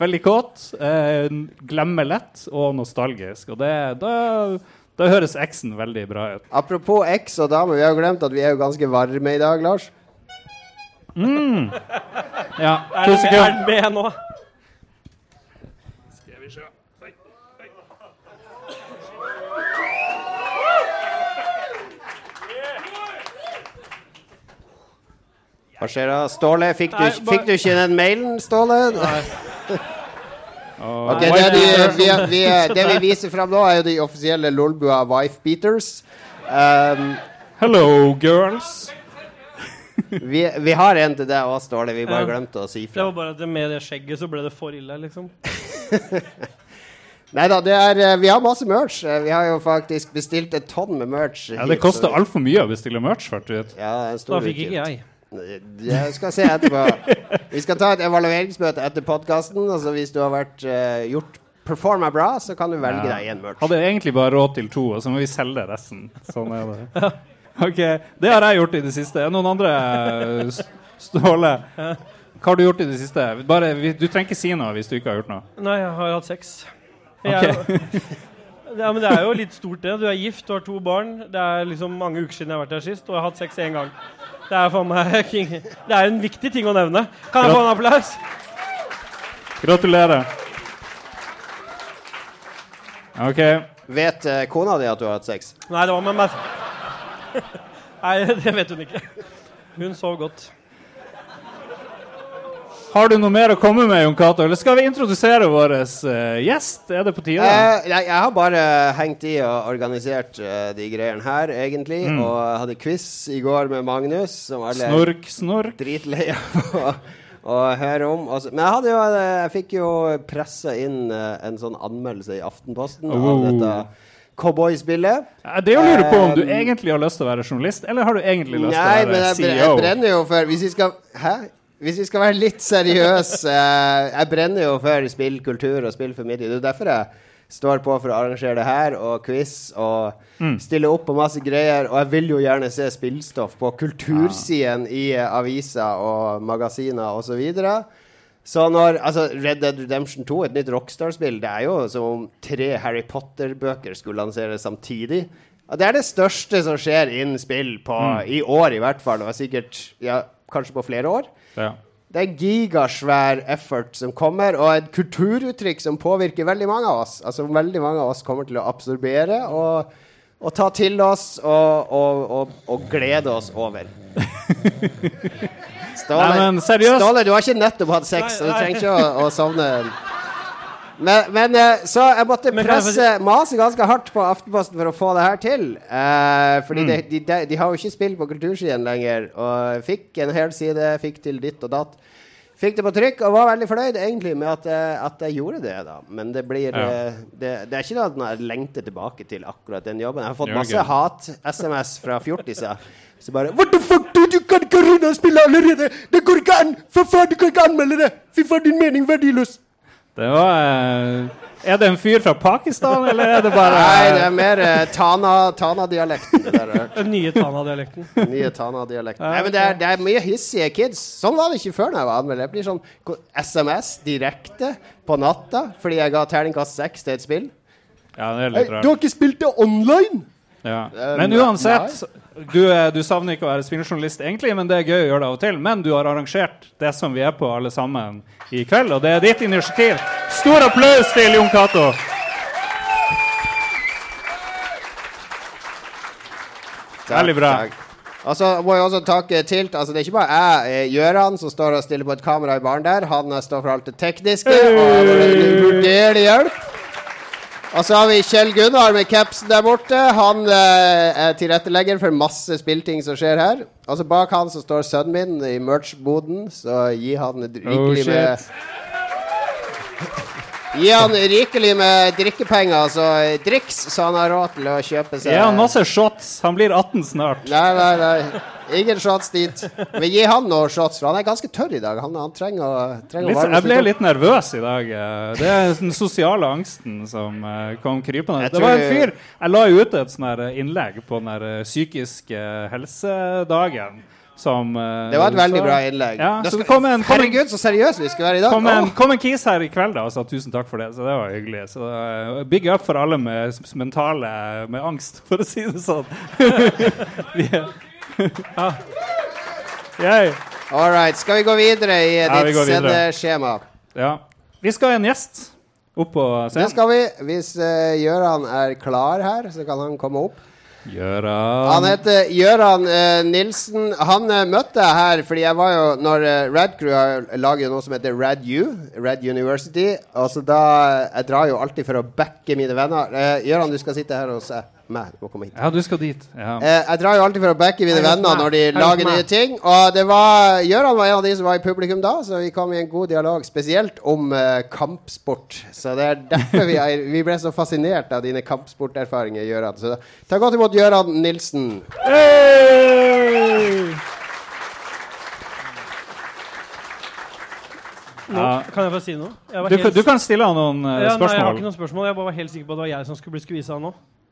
Veldig kåt, eh, glemmer lett og nostalgisk. Og det, da, da høres eksen veldig bra ut. Apropos eks og dame, vi har jo glemt at vi er jo ganske varme i dag, Lars. Ja, Er to den med, er sekunder. den med nå? Hva skjer da? Ståle, fikk du, fikk du ikke den mailen, Ståle? Nei. Okay, det, de, vi, vi, det vi viser fram nå, er jo de offisielle Lolbua wife beaters. Um, Hello, girls. Vi, vi har en til deg òg, Ståle. Vi bare Ja. glemte å si Det var bare at med det skjegget så ble det for ille, liksom. Nei da, det er eh, Vi har masse merch. Eh, Vi har jo faktisk bestilt et tonn med merch. Ja, det hit, koster altfor mye å bestille merch. fant ut. Ja, det en stor Da fikk ikke jeg. Jeg skal se etterpå. Vi skal ta et evalueringsmøte etter podkasten. Altså hvis du har vært uh, gjort performa bra, så kan du velge Ja. deg en merch. Hadde egentlig bare råd til to, og så må vi selge resten. Sånn er det. Ok, Det har jeg gjort i det siste. Det noen andre eh, Ståle? Hva har du gjort i det siste? Bare, du trenger ikke si noe hvis du ikke har gjort noe. Nei, jeg har hatt sex. Jeg, ja, men det er jo litt stort, det. Du er gift, du har to barn. Det er liksom mange uker siden jeg har vært her sist, og jeg har hatt sex én gang. Det er for meg king. Det er en viktig ting å nevne. Kan jeg få en applaus? Gratulerer. OK. Vet eh, kona di at du har hatt sex? Nei, det var med meg. Nei, det vet hun ikke. Hun sov godt. Har du noe mer å komme med, Jon Cato, eller skal vi introdusere vår eh, gjest? Er det på tide? Eh, jeg, jeg har bare hengt i og organisert uh, de greiene her, egentlig. Mm. Og hadde quiz i går med Magnus, som alle Snork, snork. dritlei av å- å høre om. Også. men jeg, hadde jo, eh, jeg fikk jo pressa inn uh, en sånn anmeldelse i Aftenposten av Oh. dette cowboyspillet. Ja, Det er å lure på om du Um, egentlig har lyst til å være journalist, eller har du egentlig lyst til å være CEO? Nei, CEO? jeg brenner jo for Hvis vi skal Hæ? Hvis vi skal være litt seriøse eh, Jeg brenner jo for spillkultur og spillformidling. Det er derfor jeg står på for å arrangere det her, og quiz, og Mm. stille opp på masse greier. Og jeg vil jo gjerne se spillstoff på kultursiden i eh, aviser og magasiner osv. Så, videre. Så når altså Red Dead Redemption 2, et nytt Rockstar-spill, det er jo som om tre Harry Potter-bøker skulle lanseres samtidig. Og det er det største som skjer innen spill på, i år, i hvert fall. Og sikkert ja, kanskje på flere år. Ja. Det er gigasvær effort som kommer, og et kulturuttrykk som påvirker veldig mange av oss. Altså veldig mange av oss kommer til å absorbere og, og ta til oss og, og, og glede oss over. Ståle, Nei, men seriøst? Ståle, du har ikke nettopp hatt sex, så du trenger ikke å, å sovne. Men, men eh, så jeg måtte presse mase ganske hardt på Aftenposten for å få det her til. Eh, fordi Mm. de, de, de, har jo ikke spill på kultursiden lenger. Og fikk en hel side, fikk til ditt og datt. Fikk det på trykk og var veldig fornøyd egentlig med at, jeg- at jeg gjorde det. da Men det blir Ja. eh, det, det er ikke noe at jeg lengter tilbake til akkurat den jobben. Jeg har fått masse hat-SMS fra fjortiser. Så bare What the fuck, kan ikke runde spillet allerede! Det går ikke an! For faen, du kan ikke anmelde det! Fy faen, din mening verdiløs! Det var eh, Er det en fyr fra Pakistan, eller er det bare Nei, det er mer eh, Tana- Tana-dialekten. har hørt. Den nye Tana-dialekten. Nye Tana-dialekten. Nei, men det er, det er mye hissige kids. Sånn var det ikke før når jeg var anmelder. Det blir sånn SMS direkte på natta fordi jeg ga terningkast seks til et spill. Ja, det er litt rart. du har ikke spilt det online? Ja. Men Men nei. Du, eh, du savner ikke å være spilljournalist egentlig, men det er gøy å gjøre det av og til. Men du har arrangert det som vi er på alle sammen i kveld, og det er ditt initiativ. Stor applaus til Jon Cato. Veldig bra. Takk. Og så må jeg også takke Tilt. Altså, det er ikke bare jeg, Gjøran, som står og stiller på et kamera i baren der. Han eh, står for alt det tekniske og vurderer hjelp. Og så har vi Kjell Gunnar med capsen der borte. Han eh, er tilrettelegger for masse spillting som skjer her. Og så bak han så står sønnen min i merch-boden, så gi han et Oh, med. Gi han rikelig med drikkepenger, altså eh, driks, så han har råd til å kjøpe seg Ja, masse shots. Han blir 18 snart. Nei, nei, nei. Ingen shots dit. Men gi han noen shots, for han er ganske tørr i dag. Han, han trenger å, trenger Litt, å jeg ble litt nervøs i dag. eh. Det er den sosiale angsten som eh, kom krypende. Jeg Det var en fyr Jeg la ut et sånn innlegg på den psykiske helsedagen. Som eh, Det var et veldig så- bra innlegg. Ja, så skal- kom en, kom en, Herregud, så seriøse vi skal være i dag. kom en, kom en kis her i kveld da og sa tusen takk for det, så det var hyggelig. Så uh, Big up for alle med mentale med angst, for å si det sånn. Ja. Yay. All right. Skal vi gå videre i Ja, ditt vi sendeskjema? ja. Vi skal ha en gjest opp på Det scenen. skal vi. Hvis uh, Gøran er klar her, så kan han komme opp. Gøran Han heter Gjøran eh, Nilsen. Han eh, møtte jeg her fordi jeg var jo Når uh, Rad Crew har lager noe som heter Rad U, Rad University. Altså da Jeg drar jo alltid for å backe mine venner. Eh, Gjøran, du skal sitte her hos eh, meg. Du må komme hit. Ja, du skal dit. Ja. Eh, jeg drar jo alltid for å backe mine venner når de lager nye ting. Og det var Gjøran var en av de som var i publikum da, så vi kom i en god dialog, spesielt om eh, kampsport. Så det er derfor vi, er, vi ble så fascinert av dine kampsporterfaringer, Gjøran. Så ta godt imot Gjøran Nilsen. Hey! Nå, Ja. kan jeg få si noe? Jeg var Du, helt- kan- du kan stille han noen spørsmål ja, nei, jeg har ikke noen spørsmål. Jeg bare var helt sikker på at det var jeg som skulle bli skvisa nå.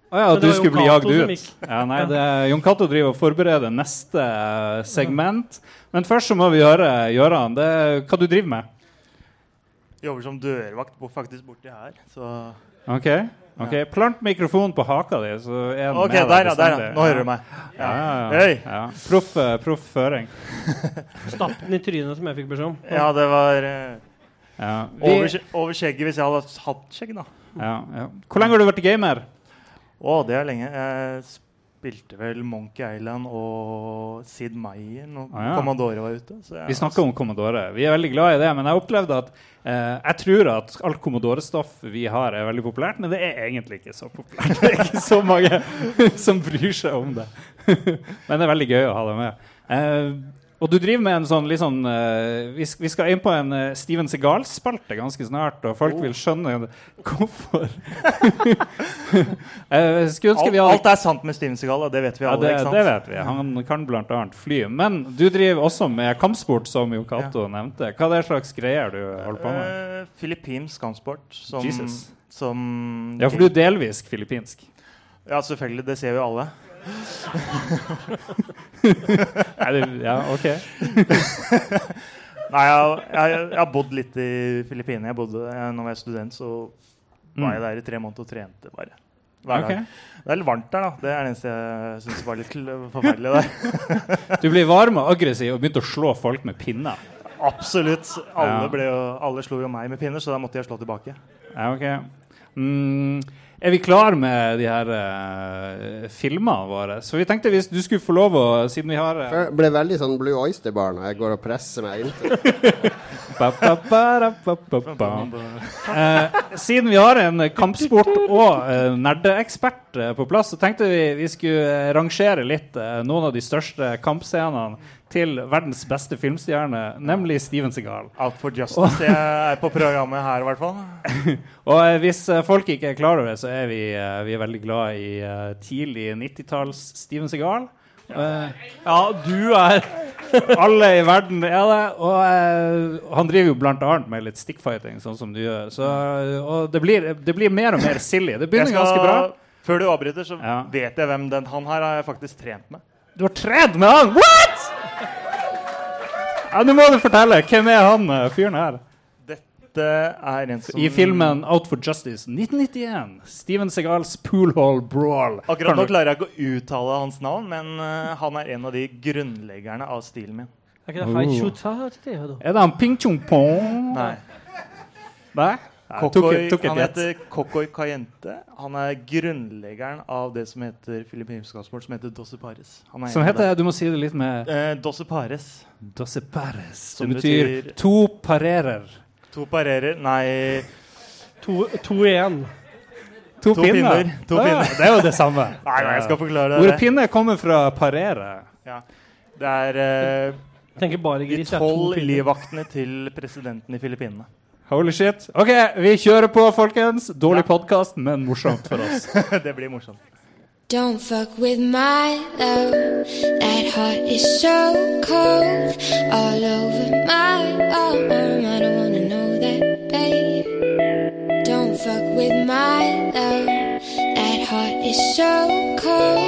Å ja, at du skulle bli jagd ut. Ja, nei, det er, Jon Cato driver og forbereder neste eh, segment. Men først så må vi høre, Gøran, hva du driver med. Jobber som dørvakt faktisk borti her, så Ok, ok. Plant mikrofonen på haka di. Så er den OK, med deg der ja. Der, ja. Nå hører du meg. Ja, ja, ja. Proff, eh, proff føring. Stapp den i trynet, som jeg fikk beskjed om. Ja, det var eh, Ja. over, over skjegget hvis jeg hadde hatt skjegg, da. ja, ja. Hvor lenge har du vært gamer? Å, det er lenge. Jeg spilte vel Monkey Island og Sid Meier når Ah, ja. Commodore var ute. Vi snakker om Commodore. Vi er veldig glad i det, men jeg opplevde at eh, jeg tror at alt Commodore-stoff vi har, er veldig populært, men det er egentlig ikke så populært. Det er ikke så mange som bryr seg om det. men det er veldig gøy å ha det med. Eh, og du driver med en sånn litt sånn uh, vi, vi skal inn på en uh, Steven Segal-spalte ganske snart, og folk vil skjønne hvorfor. uh, skulle ønske alt, vi hadde alt er sant med Steven Segal, og det vet vi ja, alle. det, ikke sant? det vet vi. Han kan bl.a. fly. Men du driver også med kampsport, som Jo Cato nevnte. Hva er det slags greier du holder på med? Uh, Filippinsk kampsport som, Jesus. som Ja, for du er delvis filippinsk. Ja, selvfølgelig. Det ser vi alle. Ja, OK. Nei, jeg, jeg, jeg har bodd litt i Filippinene. Jeg bodde, jeg, når jeg var student, så var jeg der i tre måneder og trente bare. Hver Ok. dag. Det er litt varmt der, da. Det er det eneste jeg syns var litt forferdelig der. Du ble varm og aggressiv og begynte å slå folk med pinner. Absolutt. Alle, jo, alle slo jo meg med pinner, så da måtte jeg slå tilbake. Ja, ok. Mm, er vi klar med de her uh, filmene våre? Så vi tenkte hvis du skulle få lov å, siden vi har uh, Jeg ble veldig sånn Blue Oyster-barn og jeg går og presser meg inntil. Eh, siden vi har en kampsport- og uh, nerdeekspert eh, på plass, så tenkte vi vi skulle eh, rangere litt eh, noen av de største kampscenene til verdens beste filmstjerne, nemlig Steven Segal. Out for justice. Jeg er på programmet her, i hvert fall. Og eh, hvis eh, folk ikke er klar over det, så er vi, eh, vi er veldig glad i eh, tidlig 90-talls Steven Segal. Eh, Ja, du er alle i verden er det. Og uh, han driver jo bl.a. med litt stickfighting, sånn som du gjør. Så, og det blir, det blir mer og mer silly. Det begynner skal- ganske bra. Før du avbryter, så Ja. vet jeg hvem den Han her har jeg faktisk trent med. Du har trent med han! What?! Ja, Nå må du fortelle. Hvem er han eh, fyren her? Dette er en som I filmen Out for Justice 1991. Steven Segals Poolhall Brawl. Akkurat nå klarer jeg ikke å uttale hans navn, men uh, han er en av de grunnleggerne av stilen min. Er ikke det Er han Ping Chung Pong? Nei. Nei? Kokoi, han heter Kokoi Kayente. Han er grunnleggeren av det som heter filippinsk kampsport, som heter Dosse Pares. Han er Som heter Du må si det litt med eh, Dosse Pares. Dosse Pares. Som Det betyr betyr- to parerer. To parerer Nei, To to igjen. To, To pinner. pinner. To Ja, pinner. Det er jo det samme. nei, nei jeg skal forklare det. Ordet pinne kommer fra parere. Ja. Det er eh, Tenker bare gris. de tolv livvaktene til presidenten i Filippinene. Holy shit. OK, vi kjører på, folkens. Dårlig podkast, men morsomt for oss. det blir morsomt. Don't fuck with my love. That heart is so cold. All over my arm. I don't with my love. That heart is so cold.